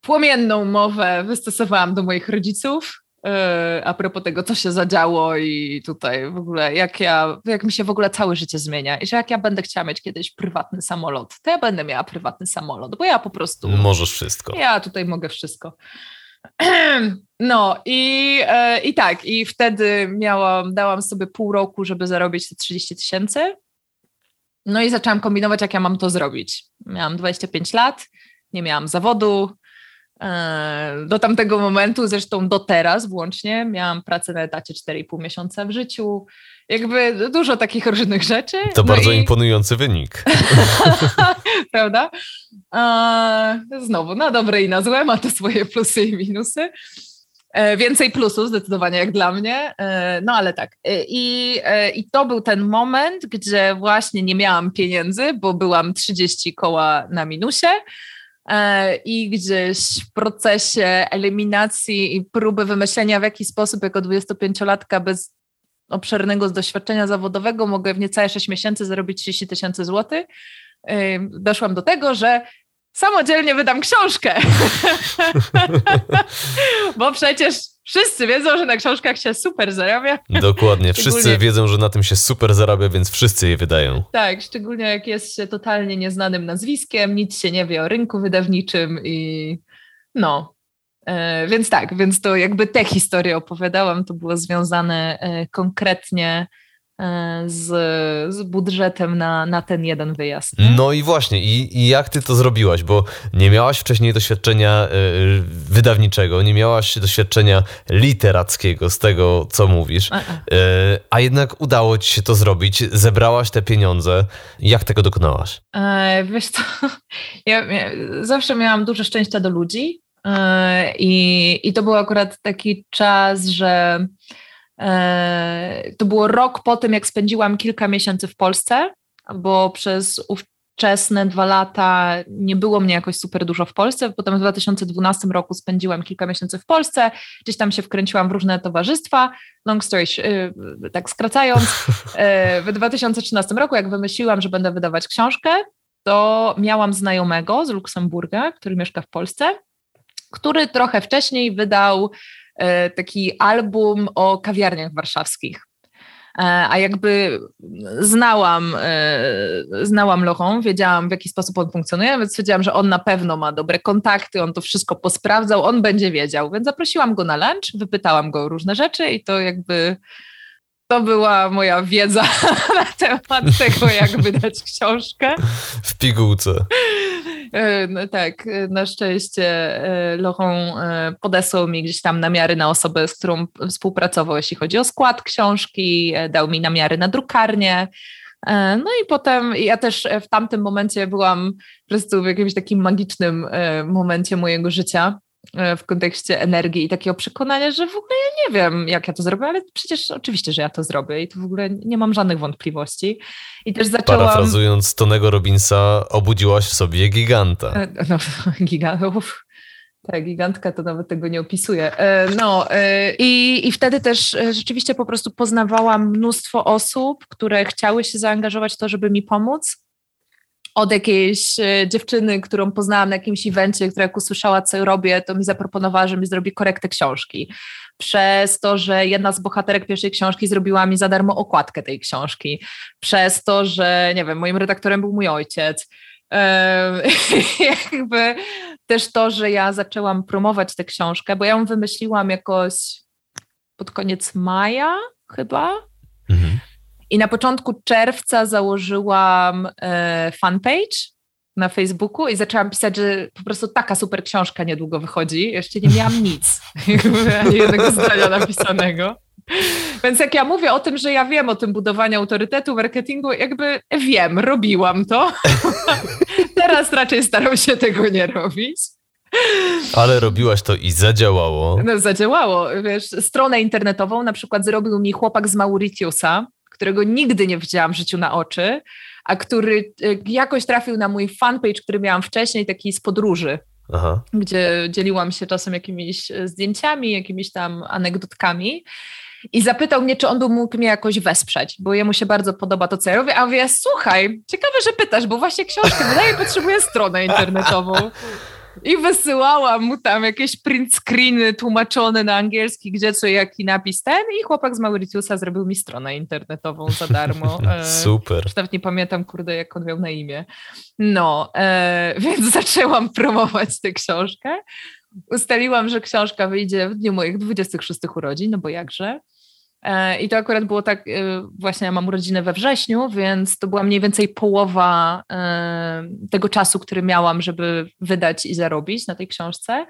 B: płomienną mowę wystosowałam do moich rodziców e, a propos tego, co się zadziało i tutaj w ogóle, jak ja, jak mi się w ogóle całe życie zmienia i że jak ja będę chciała mieć kiedyś prywatny samolot, to ja będę miała prywatny samolot, bo ja po prostu...
A: Możesz wszystko.
B: Ja tutaj mogę wszystko. No i, e, i tak, i wtedy miałam, dałam sobie pół roku, żeby zarobić te 30 tysięcy no i zaczęłam kombinować, jak ja mam to zrobić. Miałam 25 lat, nie miałam zawodu. E, do tamtego momentu, zresztą do teraz włącznie, miałam pracę na etacie 4,5 miesiąca w życiu. Jakby dużo takich różnych rzeczy.
A: To no bardzo i... imponujący wynik.
B: Prawda? E, znowu, na dobre i na złe, ma to swoje plusy i minusy. E, więcej plusów zdecydowanie jak dla mnie, e, no ale tak. E, I, I to był ten moment, gdzie właśnie nie miałam pieniędzy, bo byłam 30 koła na minusie. I gdzieś w procesie eliminacji i próby wymyślenia w jaki sposób jako 25-latka bez obszernego doświadczenia zawodowego mogę w niecałe 6 miesięcy zarobić 30 tysięcy złotych, doszłam do tego, że samodzielnie wydam książkę. Bo przecież Wszyscy wiedzą, że na książkach się super zarabia.
A: Dokładnie, wszyscy wiedzą, że na tym się super zarabia, więc wszyscy je wydają.
B: Tak, szczególnie jak jest się totalnie nieznanym nazwiskiem, nic się nie wie o rynku wydawniczym i no. E, więc tak, więc to jakby te historie opowiadałam, to było związane e, konkretnie z, z budżetem na, na ten jeden wyjazd.
A: No i właśnie, i, i, jak ty to zrobiłaś? Bo nie miałaś wcześniej doświadczenia y, wydawniczego, nie miałaś doświadczenia literackiego z tego, co mówisz, a, a. Y, a jednak udało ci się to zrobić, zebrałaś te pieniądze. Jak tego dokonałaś?
B: E, wiesz co, ja, ja zawsze miałam dużo szczęścia do ludzi i, i to był akurat taki czas, że to było rok po tym, jak spędziłam kilka miesięcy w Polsce, bo przez ówczesne dwa lata nie było mnie jakoś super dużo w Polsce. Potem w 2012 roku spędziłam kilka miesięcy w Polsce, gdzieś tam się wkręciłam w różne towarzystwa. Long story, y, tak skracając, e, w 2013 roku, jak wymyśliłam, że będę wydawać książkę, to miałam znajomego z Luksemburga, który mieszka w Polsce, który trochę wcześniej wydał E, taki album o kawiarniach warszawskich. E, a jakby znałam, e, znałam Lochą, wiedziałam w jaki sposób on funkcjonuje, więc wiedziałam, że on na pewno ma dobre kontakty, on to wszystko posprawdzał, on będzie wiedział. Więc zaprosiłam go na lunch, wypytałam go o różne rzeczy i to jakby to była moja wiedza na temat tego, jak wydać książkę.
A: W pigułce.
B: E, no tak, e, na szczęście e, Lochon podesłał mi gdzieś tam namiary na osobę, z którą współpracował, jeśli chodzi o skład książki, dał mi namiary na drukarnię. No i potem ja też w tamtym momencie byłam po prostu w jakimś takim magicznym momencie mojego życia, w kontekście energii i takiego przekonania, że w ogóle ja nie wiem, jak ja to zrobię, ale przecież oczywiście, że ja to zrobię i to w ogóle nie mam żadnych wątpliwości. I też zaczęłam...
A: Parafrazując Tonego Robinsa, obudziłaś w sobie giganta. E,
B: no, gigantów. Tak, gigantka to nawet tego nie opisuje. E, no i, i wtedy też rzeczywiście po prostu poznawałam mnóstwo osób, które chciały się zaangażować w to, żeby mi pomóc od jakiejś e, dziewczyny, którą poznałam na jakimś evencie, która jak usłyszała, co robię, to mi zaproponowała, że mi zrobi korektę książki. Przez to, że jedna z bohaterek pierwszej książki zrobiła mi za darmo okładkę tej książki. Przez to, że, nie wiem, moim redaktorem był mój ojciec. jakby też to, że ja zaczęłam promować tę książkę, bo ja ją wymyśliłam jakoś pod koniec maja chyba. I na początku czerwca założyłam e, fanpage na Facebooku i zaczęłam pisać, że po prostu taka super książka niedługo wychodzi. Jeszcze nie miałam nic, ani jednego zdania napisanego. Więc jak ja mówię o tym, że ja wiem o tym budowaniu autorytetu, marketingu, jakby wiem, robiłam to. Teraz raczej staram się tego nie robić.
A: Ale robiłaś to i zadziałało.
B: No, zadziałało. Wiesz, stronę internetową na przykład zrobił mi chłopak z Mauritiusa, którego nigdy nie widziałam w życiu na oczy, a który e, jakoś trafił na mój fanpage, który miałam wcześniej, taki z podróży. Aha. gdzie dzieliłam się czasem jakimiś e, zdjęciami, jakimiś tam anegdotkami. I zapytał mnie, czy on by mógł mnie jakoś wesprzeć, bo jemu się bardzo podoba to, co ja robię. A mówię, słuchaj, ciekawe, że pytasz, bo właśnie książkę wydaje, potrzebuję stronę internetową. I wysyłałam mu tam jakieś print screeny tłumaczone na angielski, gdzie co, jaki napis ten i chłopak z Mauritiusa zrobił mi stronę internetową za darmo.
A: E, Super.
B: Już nawet nie pamiętam, kurde, jak on miał na imię. No, e, więc zaczęłam promować tę książkę. Ustaliłam, że książka wyjdzie w dniu moich 26 urodzin, no bo jakże. E, I to akurat było tak, e, właśnie ja mam urodziny we wrześniu, więc to była mniej więcej połowa e, tego czasu, który miałam, żeby wydać i zarobić na tej książce.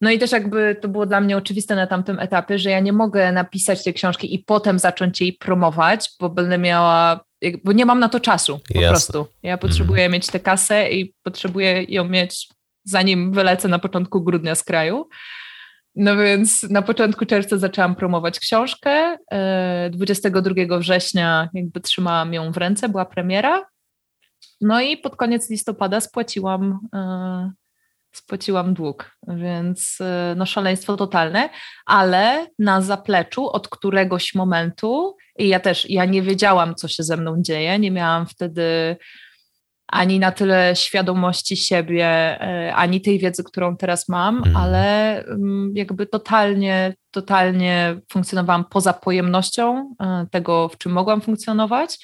B: No i też jakby to było dla mnie oczywiste na tamtym etapie, że ja nie mogę napisać tej książki i potem zacząć jej promować, bo będę miała, bo nie mam na to czasu po Jasne. prostu. Ja potrzebuję mm. mieć tę kasę i potrzebuję ją mieć zanim wylecę na początku grudnia z kraju. No więc na początku czerwca zaczęłam promować książkę. 22 e, września jakby trzymałam ją w ręce, była premiera. No i pod koniec listopada spłaciłam, e, spłaciłam dług, więc e, no szaleństwo totalne, ale na zapleczu od któregoś momentu i ja też, ja nie wiedziałam, co się ze mną dzieje, nie miałam wtedy ani na tyle świadomości siebie, e, ani tej wiedzy, którą teraz mam, mhm. ale mm, jakby totalnie, totalnie funkcjonowałam poza pojemnością e, tego, w czym mogłam funkcjonować.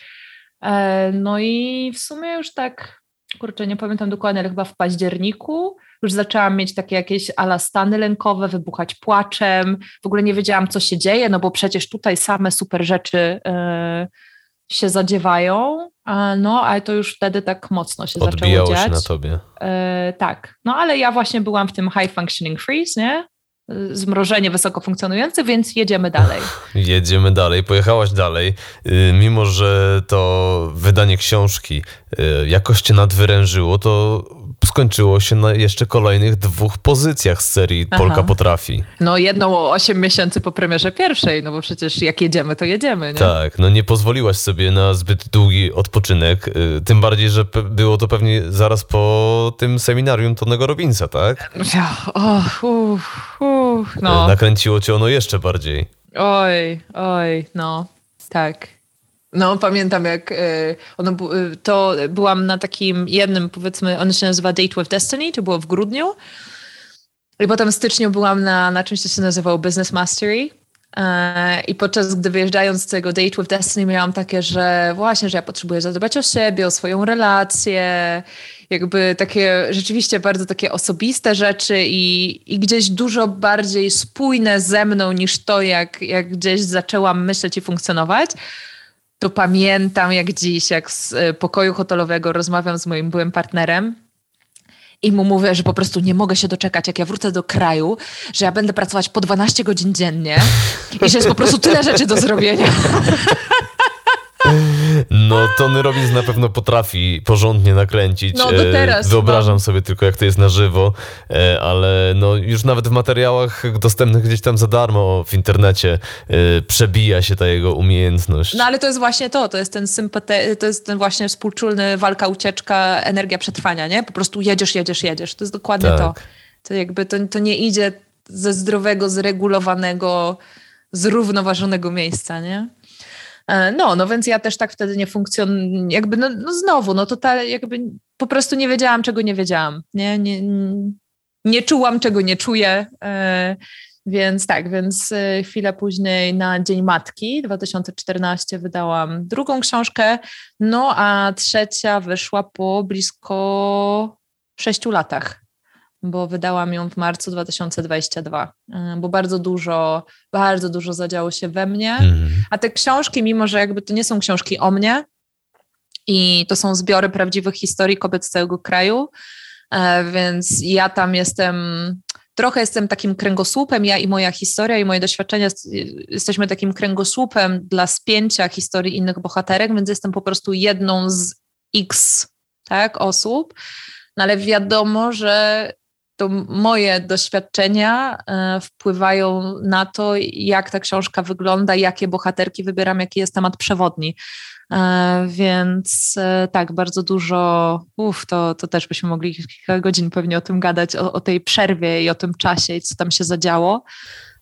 B: E, no i w sumie już tak, kurczę, nie pamiętam dokładnie, ale chyba w październiku już zaczęłam mieć takie jakieś ala stany lękowe, wybuchać płaczem, w ogóle nie wiedziałam, co się dzieje, no bo przecież tutaj same super rzeczy się zadziewają, no ale to już wtedy tak mocno się
A: Odbijało
B: zaczęło
A: dziać. się na tobie.
B: E, tak, no ale ja właśnie byłam w tym high functioning freeze, nie? Zmrożenie wysoko funkcjonujące, więc jedziemy dalej.
A: Jedziemy dalej, pojechałaś dalej. Y, mimo, że to wydanie książki y, jakoś cię nadwyrężyło, to skończyło się na jeszcze kolejnych dwóch pozycjach z serii Aha. Polka potrafi.
B: No jedną o 8 miesięcy po premierze pierwszej, no bo przecież jak jedziemy, to jedziemy, nie?
A: Tak, no nie pozwoliłaś sobie na zbyt długi odpoczynek, y, tym bardziej, że było to pewnie zaraz po tym seminarium Tonego Robinsa, tak?
B: Och, uff, uff, no.
A: Nakręciło cię ono jeszcze bardziej.
B: Oj, oj, no, tak. No, pamiętam jak y, ono, y, to byłam na takim jednym, powiedzmy, on się nazywa Date with Destiny, to było w grudniu. I potem w styczniu byłam na, na czymś, co się nazywało Business Mastery. E, I podczas gdy wyjeżdżając z tego Date with Destiny miałam takie, że właśnie, że ja potrzebuję zadbać o siebie, o swoją relację, jakby takie rzeczywiście bardzo takie osobiste rzeczy i, i gdzieś dużo bardziej spójne ze mną niż to, jak, jak gdzieś zaczęłam myśleć i funkcjonować to pamiętam jak dziś, jak z e, pokoju hotelowego rozmawiam z moim byłym partnerem i mu mówię, że po prostu nie mogę się doczekać, jak ja wrócę do kraju, że ja będę pracować po 12 godzin dziennie i że jest po prostu tyle rzeczy do zrobienia.
A: No, Tony Robbins na pewno potrafi porządnie nakręcić.
B: No, do e, teraz.
A: Wyobrażam no. sobie tylko, jak to jest na żywo, e, ale no, już nawet w materiałach dostępnych gdzieś tam za darmo w internecie e, przebija się ta jego umiejętność.
B: No, ale to jest właśnie to, to jest ten sympate, to jest ten właśnie współczulny walka, ucieczka, energia przetrwania, nie? Po prostu jedziesz, jedziesz, jedziesz. To jest dokładnie tak. to. To jakby to, to nie idzie ze zdrowego, zregulowanego, zrównoważonego miejsca, nie? E, no, no więc ja też tak wtedy nie funkcjonuję, jakby no, no znowu, no to ta, jakby po prostu nie wiedziałam, czego nie wiedziałam, nie, nie, nie czułam, czego nie czuję, e, więc tak, więc e, chwilę później na Dzień Matki 2014 wydałam drugą książkę, no a trzecia wyszła po blisko sześciu latach bo wydałam ją w marcu 2022, y, bo bardzo dużo, bardzo dużo zadziało się we mnie. Mhm. A te książki, mimo że jakby to nie są książki o mnie i to są zbiory prawdziwych historii kobiet z całego kraju, e, więc ja tam jestem, trochę jestem takim kręgosłupem, ja i moja historia i moje doświadczenia, jesteśmy takim kręgosłupem dla spięcia historii innych bohaterek, więc jestem po prostu jedną z x tak, osób. No ale wiadomo, że to moje doświadczenia e, wpływają na to, jak ta książka wygląda, jakie bohaterki wybieram, jaki jest temat przewodni. E, więc e, tak, bardzo dużo, uff, to, to też byśmy mogli kilka godzin pewnie o tym gadać, o, o tej przerwie i o tym czasie i co tam się zadziało.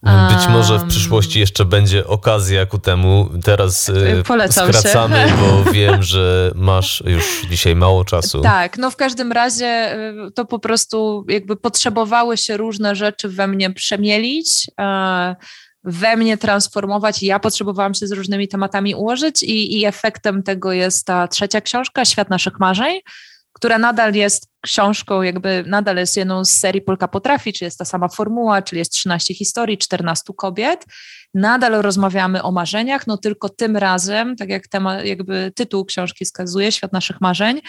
A: Być może w przyszłości jeszcze będzie okazja ku temu. Teraz y,
B: Polecam
A: skracamy,
B: się.
A: bo wiem, że masz już dzisiaj mało czasu.
B: Tak, no w każdym razie y, to po prostu jakby potrzebowały się różne rzeczy we mnie przemielić, we mnie transformować ja potrzebowałam się z różnymi tematami ułożyć i, i efektem tego jest ta trzecia książka, Świat naszych marzeń, która nadal jest książką, jakby nadal jest jedną z serii Polka Potrafi, czy jest ta sama formuła, czyli jest 13 historii, 14 kobiet. Nadal rozmawiamy o marzeniach, no tylko tym razem, tak jak temat, jakby tytuł książki wskazuje, Świat naszych marzeń,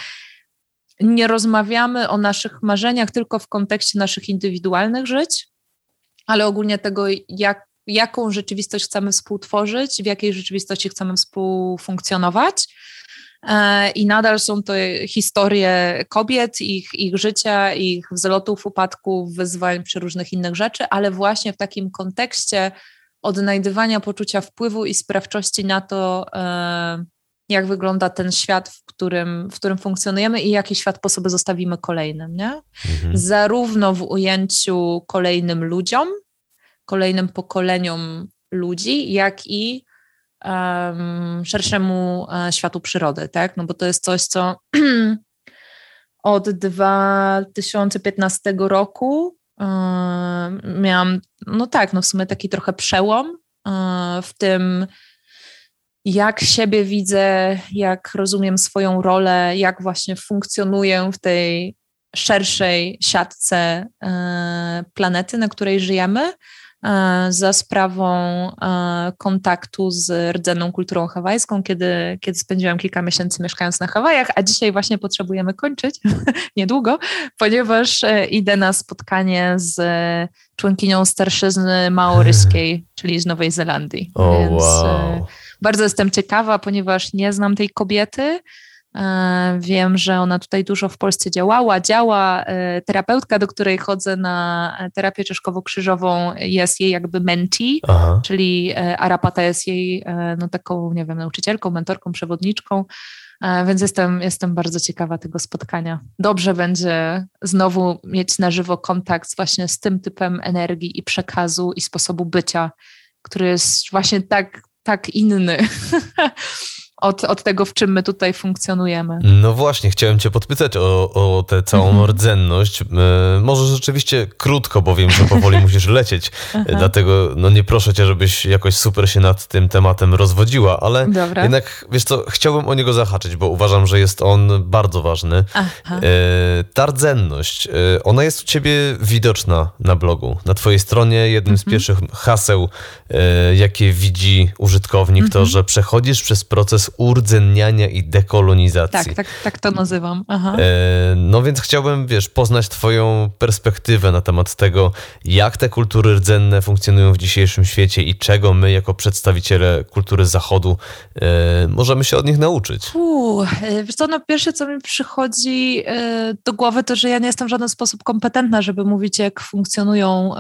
B: nie rozmawiamy o naszych marzeniach tylko w kontekście naszych indywidualnych żyć, ale ogólnie tego, jak, jaką rzeczywistość chcemy współtworzyć, w jakiej rzeczywistości chcemy współfunkcjonować. E, i nadal są to historie kobiet, ich, ich życia, ich wzlotów, upadków, wyzwań przy różnych innych rzeczy, ale właśnie w takim kontekście odnajdywania poczucia wpływu i sprawczości na to, e, jak wygląda ten świat, w którym, w którym funkcjonujemy i jaki świat po sobie zostawimy kolejnym. Nie? Mhm. Zarówno w ujęciu kolejnym ludziom, kolejnym pokoleniom ludzi, jak i um, szerszemu e, światu przyrody, tak? No bo to jest coś, co od 2015 roku miałam, no tak, no w sumie taki trochę przełom w tym, jak siebie widzę, jak rozumiem swoją rolę, jak właśnie funkcjonuję w tej szerszej siatce planety, na której żyjemy. E, za sprawą e, kontaktu z rdzenną kulturą hawajską, kiedy, kiedy spędziłam kilka miesięcy mieszkając na Hawajach, a dzisiaj właśnie potrzebujemy kończyć niedługo, ponieważ e, idę na spotkanie z członkinią starszyzny maoryskiej, czyli z Nowej Zelandii.
A: Oh, Więc wow.
B: bardzo jestem ciekawa, ponieważ nie znam tej kobiety. E, wiem, że ona tutaj dużo w Polsce działała, działa. E, terapeutka, do której chodzę na terapię czeszkowo-krzyżową, jest jej jakby mentee, Aha. czyli e, Arapata jest jej no, taką, nie wiem, nauczycielką, mentorką, przewodniczką. Więc jestem, jestem bardzo ciekawa tego spotkania. Dobrze będzie znowu mieć na żywo kontakt właśnie z tym typem energii i przekazu i sposobu bycia, który jest właśnie tak, tak inny od, od tego, w czym my tutaj funkcjonujemy.
A: No właśnie, chciałem Cię podpytać o, o tę całą mhm. rdzenność. E, może rzeczywiście krótko, bo wiem, że powoli musisz lecieć, dlatego no nie proszę Cię, żebyś jakoś super się nad tym tematem rozwodziła, ale Dobra. jednak, wiesz co, chciałbym o niego zahaczyć, bo uważam, że jest on bardzo ważny. Aha. E, ta rdzenność, e, ona jest u Ciebie widoczna na blogu, na Twojej stronie. Jednym z mhm. pierwszych haseł, jakie widzi użytkownik, to, mhm. że przechodzisz przez proces urdzenniania i dekolonizacji.
B: Tak, tak, tak to nazywam. Aha.
A: E, no więc chciałbym, wiesz, poznać twoją perspektywę na temat tego, jak te kultury rdzenne funkcjonują w dzisiejszym świecie i czego my jako przedstawiciele kultury zachodu e, możemy się od nich nauczyć.
B: Uu, e, wiesz co, no pierwsze, co mi przychodzi do głowy, to, że ja nie jestem w żaden sposób kompetentna, żeby mówić, jak funkcjonują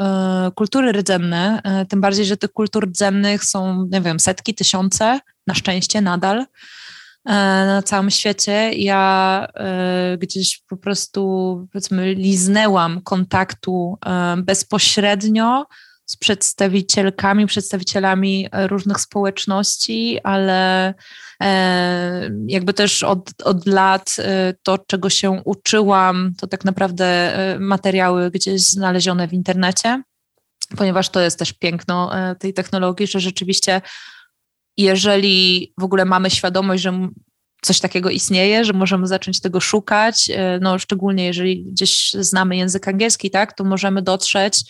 B: kultury rdzenne, tym bardziej, że tych kultur rdzennych są, nie wiem, setki, tysiące, na szczęście nadal e, na całym świecie. Ja e, gdzieś po prostu, powiedzmy, liznęłam kontaktu e, bezpośrednio z przedstawicielkami, przedstawicielami różnych społeczności, ale jakby też od, od lat to, czego się uczyłam, to tak naprawdę materiały gdzieś znalezione w internecie, ponieważ to jest też piękno tej technologii, że rzeczywiście jeżeli w ogóle mamy świadomość, że coś takiego istnieje, że możemy zacząć tego szukać, e, no szczególnie jeżeli gdzieś znamy język angielski, tak, to możemy dotrzeć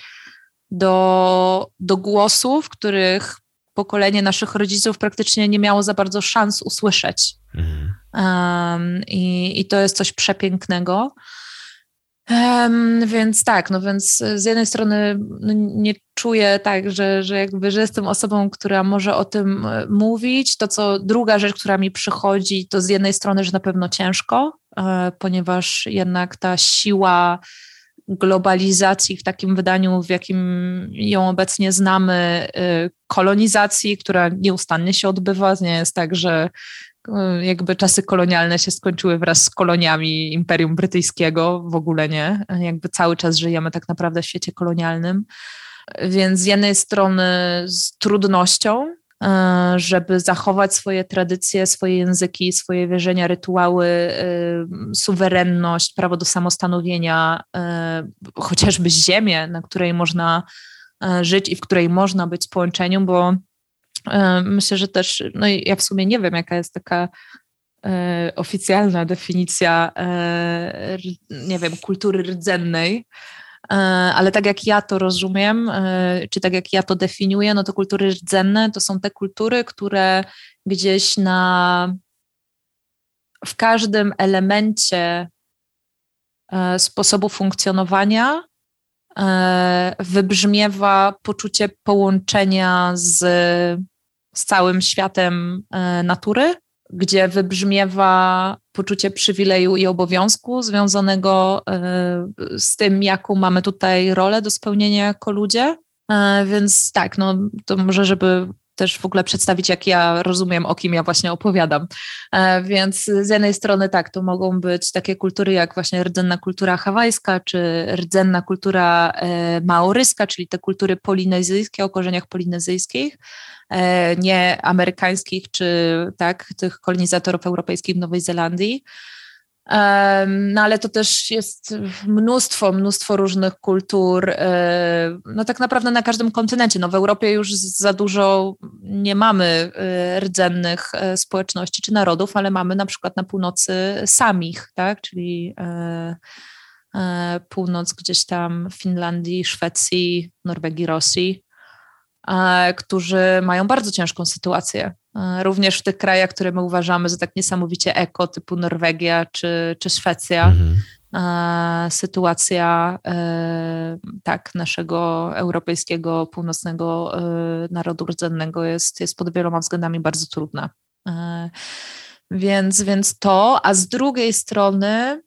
B: do, do głosów, których pokolenie naszych rodziców praktycznie nie miało za bardzo szans usłyszeć. Mhm. Um, i, I to jest coś przepięknego. Um, więc tak, no więc z jednej strony no nie czuję tak, że, że jakby, że jestem osobą, która może o tym e, mówić. To, co druga rzecz, która mi przychodzi, to z jednej strony, że na pewno ciężko, e, ponieważ jednak ta siła globalizacji w takim wydaniu, w jakim ją obecnie znamy, e, kolonizacji, która nieustannie się odbywa. Nie jest tak, że jakby czasy kolonialne się skończyły wraz z koloniami Imperium Brytyjskiego, w ogóle nie. Jakby cały czas żyjemy tak naprawdę w świecie kolonialnym. Więc z jednej strony z trudnością, e, żeby zachować swoje tradycje, swoje języki, swoje wierzenia, rytuały, e, suwerenność, prawo do samostanowienia, e, chociażby ziemię, na której można żyć i w której można być w połączeniu, bo myślę, że też, no ja w sumie nie wiem, jaka jest taka oficjalna definicja, nie wiem, kultury rdzennej, ale tak jak ja to rozumiem, e, czy tak jak ja to definiuję, no to kultury rdzenne to są te kultury, które gdzieś na w każdym elemencie e, sposobu funkcjonowania wybrzmiewa poczucie połączenia z, z całym światem natury gdzie wybrzmiewa poczucie przywileju i obowiązku związanego e, z tym, jaką mamy tutaj rolę do spełnienia jako ludzie. E, więc tak, no to może, żeby też w ogóle przedstawić, jak ja rozumiem, o kim ja właśnie opowiadam. E, więc z jednej strony tak, to mogą być takie kultury jak właśnie rdzenna kultura hawajska, czy rdzenna kultura maoryska, czyli te kultury polinezyjskie o korzeniach polinezyjskich, E, nie amerykańskich czy tak, tych kolonizatorów europejskich w Nowej Zelandii. No ale to też jest mnóstwo, mnóstwo różnych kultur. No tak naprawdę na każdym kontynencie. No w Europie już za dużo nie mamy rdzennych społeczności czy narodów, ale mamy na przykład na północy samich, tak? czyli północ gdzieś tam Finlandii, Szwecji, Norwegii, Rosji, którzy mają bardzo ciężką sytuację E, również w tych krajach, które my uważamy za tak niesamowicie eko, typu Norwegia czy, czy Szwecja. Mhm. E, sytuacja e, tak naszego europejskiego, północnego narodu rdzennego jest, jest pod wieloma względami bardzo trudna. Więc, więc to, a z drugiej strony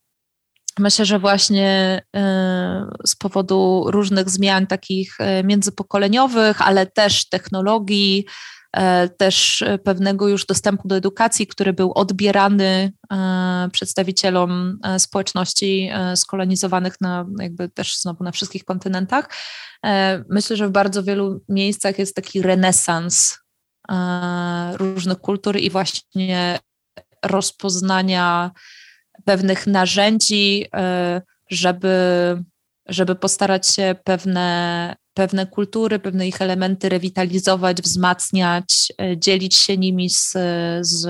B: myślę, że właśnie z powodu różnych zmian takich międzypokoleniowych, ale też technologii, E, też pewnego już dostępu do edukacji, który był odbierany e, przedstawicielom e, społeczności skolonizowanych na jakby też znowu na wszystkich kontynentach. Myślę, że w bardzo wielu miejscach jest taki renesans różnych kultur i właśnie rozpoznania pewnych narzędzi, żeby, żeby postarać się pewne pewne kultury, pewne ich elementy rewitalizować, wzmacniać, e, dzielić się nimi z, z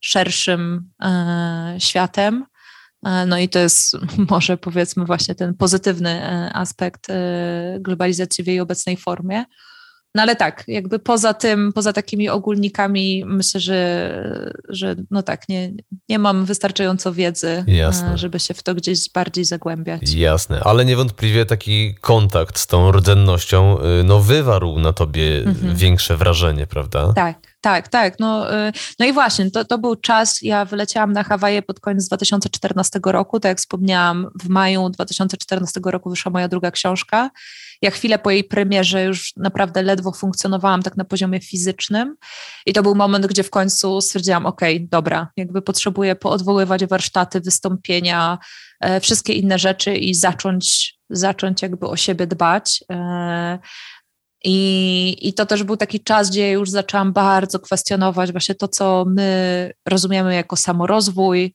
B: szerszym e, światem. E, no i to jest może powiedzmy właśnie ten pozytywny aspekt globalizacji w jej obecnej formie. No ale tak, jakby poza tym, poza takimi ogólnikami, myślę, że, że no tak, nie, nie mam wystarczająco wiedzy, Jasne. żeby się w to gdzieś bardziej zagłębiać.
A: Jasne, ale niewątpliwie taki kontakt z tą rdzennością y, no, wywarł na tobie mhm. większe wrażenie, prawda?
B: Tak. Tak, tak. No, y, no i właśnie, to, to był czas, ja wyleciałam na Hawaje pod koniec 2014 roku, tak jak wspomniałam, w maju 2014 roku wyszła moja druga książka ja chwilę po jej premierze już naprawdę ledwo funkcjonowałam tak na poziomie fizycznym i to był moment, gdzie w końcu stwierdziłam, ok, dobra, jakby potrzebuję poodwoływać warsztaty, wystąpienia, e, wszystkie inne rzeczy i zacząć, zacząć jakby o siebie dbać. E, i, I to też był taki czas, gdzie już zaczęłam bardzo kwestionować właśnie to, co my rozumiemy jako samorozwój,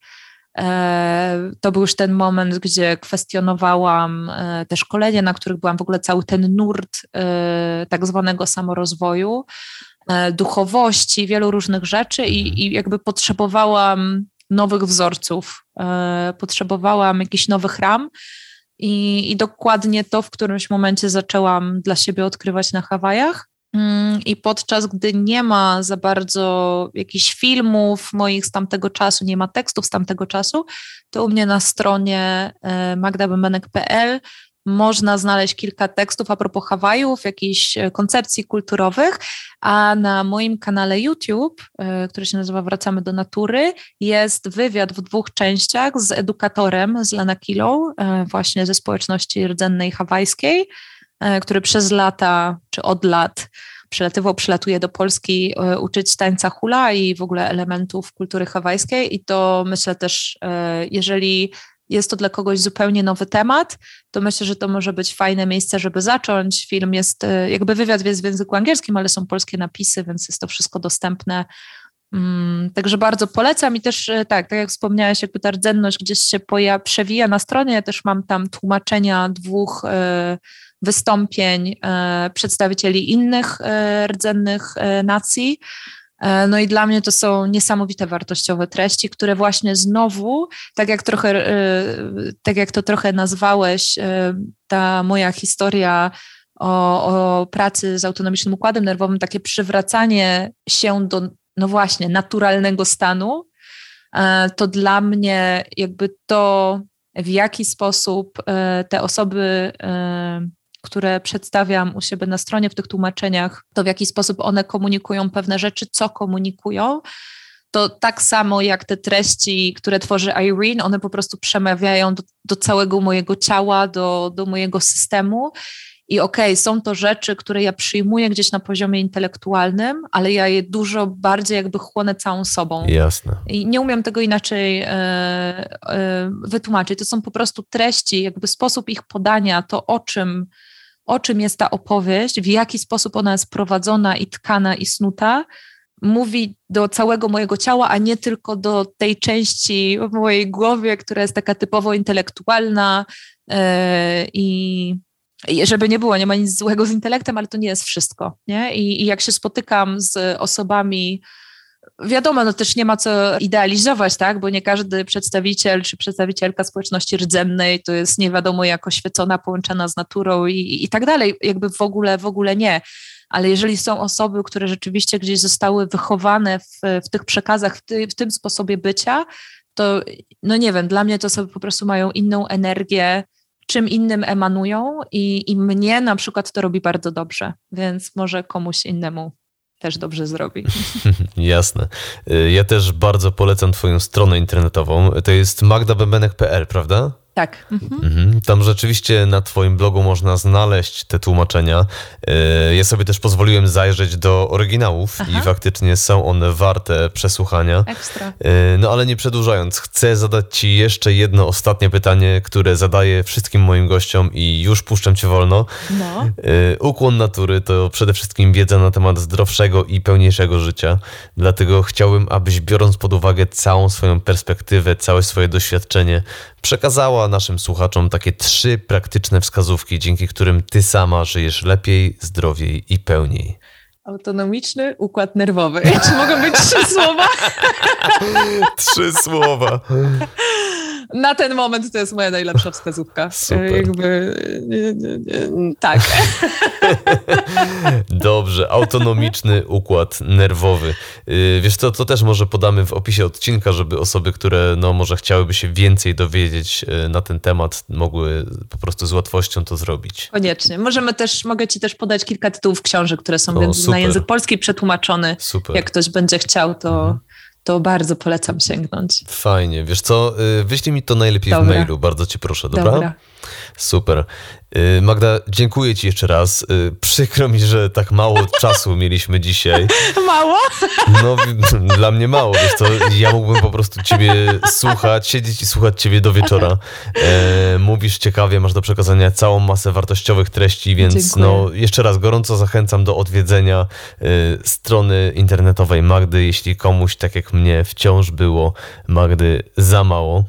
B: to był już ten moment, gdzie kwestionowałam e, te szkolenia, na których byłam w ogóle cały ten nurt e, tak zwanego samorozwoju, duchowości, wielu różnych rzeczy i, mhm. i jakby potrzebowałam nowych wzorców, potrzebowałam jakichś nowych ram. I, I dokładnie to w którymś momencie zaczęłam dla siebie odkrywać na Hawajach. Mm, I podczas gdy nie ma za bardzo jakichś filmów moich z tamtego czasu, nie ma tekstów z tamtego czasu, to u mnie na stronie e, magdabemenek.pl można znaleźć kilka tekstów a propos Hawajów, jakichś e, koncepcji kulturowych, a na moim kanale YouTube, e, który się nazywa Wracamy do Natury, jest wywiad w dwóch częściach z edukatorem, z Lanakilą, właśnie ze społeczności rdzennej hawajskiej, który przez lata czy od lat przelatywał, przylatuje do Polski e, uczyć tańca hula i w ogóle elementów kultury hawajskiej. I to myślę też, e, jeżeli jest to dla kogoś zupełnie nowy temat, to myślę, że to może być fajne miejsce, żeby zacząć. Film jest, jakby wywiad jest w języku angielskim, ale są polskie napisy, więc jest to wszystko dostępne. Mm, także bardzo polecam i też tak, tak jak wspomniałeś, jakby ta rdzenność gdzieś się poja- przewija na stronie, ja też mam tam tłumaczenia dwóch wystąpień e, przedstawicieli innych e, rdzennych e, nacji. No i dla mnie to są niesamowite wartościowe treści, które właśnie znowu, tak jak trochę, tak jak to trochę nazwałeś, ta moja historia o, o pracy z autonomicznym układem nerwowym, takie przywracanie się do, no właśnie, naturalnego stanu, to dla mnie jakby to, w jaki sposób te osoby które przedstawiam u siebie na stronie w tych tłumaczeniach, to w jaki sposób one komunikują pewne rzeczy, co komunikują, to tak samo jak te treści, które tworzy Irene, one po prostu przemawiają do, do całego mojego ciała, do, do mojego systemu. I okej, okay, są to rzeczy, które ja przyjmuję gdzieś na poziomie intelektualnym, ale ja je dużo bardziej jakby chłonę całą sobą.
A: Jasne.
B: I nie umiem tego inaczej e, e, wytłumaczyć. To są po prostu treści, jakby sposób ich podania, to o czym o czym jest ta opowieść, w jaki sposób ona jest prowadzona i tkana i snuta, mówi do całego mojego ciała, a nie tylko do tej części w mojej głowie, która jest taka typowo intelektualna e, i żeby nie było, nie ma nic złego z intelektem, ale to nie jest wszystko. Nie? I, I jak się spotykam z osobami, wiadomo, no też nie ma co idealizować, tak, bo nie każdy przedstawiciel czy przedstawicielka społeczności rdzennej to jest nie wiadomo jak oświecona, połączona z naturą i, i tak dalej, jakby w ogóle, w ogóle nie. Ale jeżeli są osoby, które rzeczywiście gdzieś zostały wychowane w, w tych przekazach, w, ty, w tym sposobie bycia, to no nie wiem, dla mnie to osoby po prostu mają inną energię, czym innym emanują i, i mnie na przykład to robi bardzo dobrze, więc może komuś innemu też dobrze zrobi.
A: Jasne. Y, ja też bardzo polecam Twoją stronę internetową. To jest magdabebenek.pl, prawda?
B: Tak.
A: Mhm. Mhm. Tam rzeczywiście na Twoim blogu można znaleźć te tłumaczenia. E, ja sobie też pozwoliłem zajrzeć do oryginałów Aha. i faktycznie są one warte przesłuchania.
B: Ekstra.
A: E, no ale nie przedłużając, chcę zadać Ci jeszcze jedno ostatnie pytanie, które zadaję wszystkim moim gościom i już puszczam Cię wolno.
B: No.
A: E, ukłon natury to przede wszystkim wiedza na temat zdrowszego i pełniejszego życia. Dlatego chciałbym, abyś biorąc pod uwagę całą swoją perspektywę, całe swoje doświadczenie, przekazała naszym słuchaczom takie trzy praktyczne wskazówki, dzięki którym ty sama żyjesz lepiej, zdrowiej i pełniej.
B: Autonomiczny układ nerwowy. Czy mogą być trzy słowa?
A: trzy słowa.
B: Na ten moment to jest moja najlepsza wskazówka.
A: Super.
B: Jakby tak.
A: Dobrze, autonomiczny układ nerwowy. Y, wiesz co, to też może podamy w opisie odcinka, żeby osoby, które no może chciałyby się więcej dowiedzieć y, na ten temat, mogły po prostu z łatwością to zrobić.
B: Koniecznie. Możemy też, mogę ci też podać kilka tytułów książek, które są o, na język polski przetłumaczone.
A: Super.
B: Jak ktoś będzie chciał, to mhm to bardzo polecam sięgnąć.
A: Fajnie. Wiesz co, y, wyślij mi to najlepiej dobra. w mailu, bardzo cię proszę, dobra?
B: Dobra.
A: Super. Y, Magda, dziękuję Ci jeszcze raz. Y, przykro mi, że tak mało czasu mieliśmy dzisiaj.
B: Mało?
A: No, dla mnie mało. Wiesz to ja mógłbym po prostu Ciebie słuchać, siedzieć i słuchać Ciebie do wieczora. E, mówisz ciekawie, masz do przekazania całą masę wartościowych treści, więc no, jeszcze raz gorąco zachęcam do odwiedzenia y, strony internetowej Magdy, jeśli komuś, tak jak mnie, wciąż było Magdy za mało.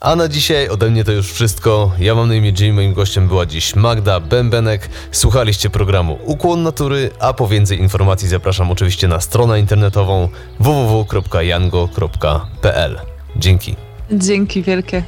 A: A na dzisiaj ode mnie to już wszystko. Ja mam na imię Jim, moim gościem była dziś Magda Bębenek. Słuchaliście programu Ukłon Natury, a po więcej informacji zapraszam oczywiście na stronę internetową www.jango.pl. Dzięki.
B: Dzięki wielkie.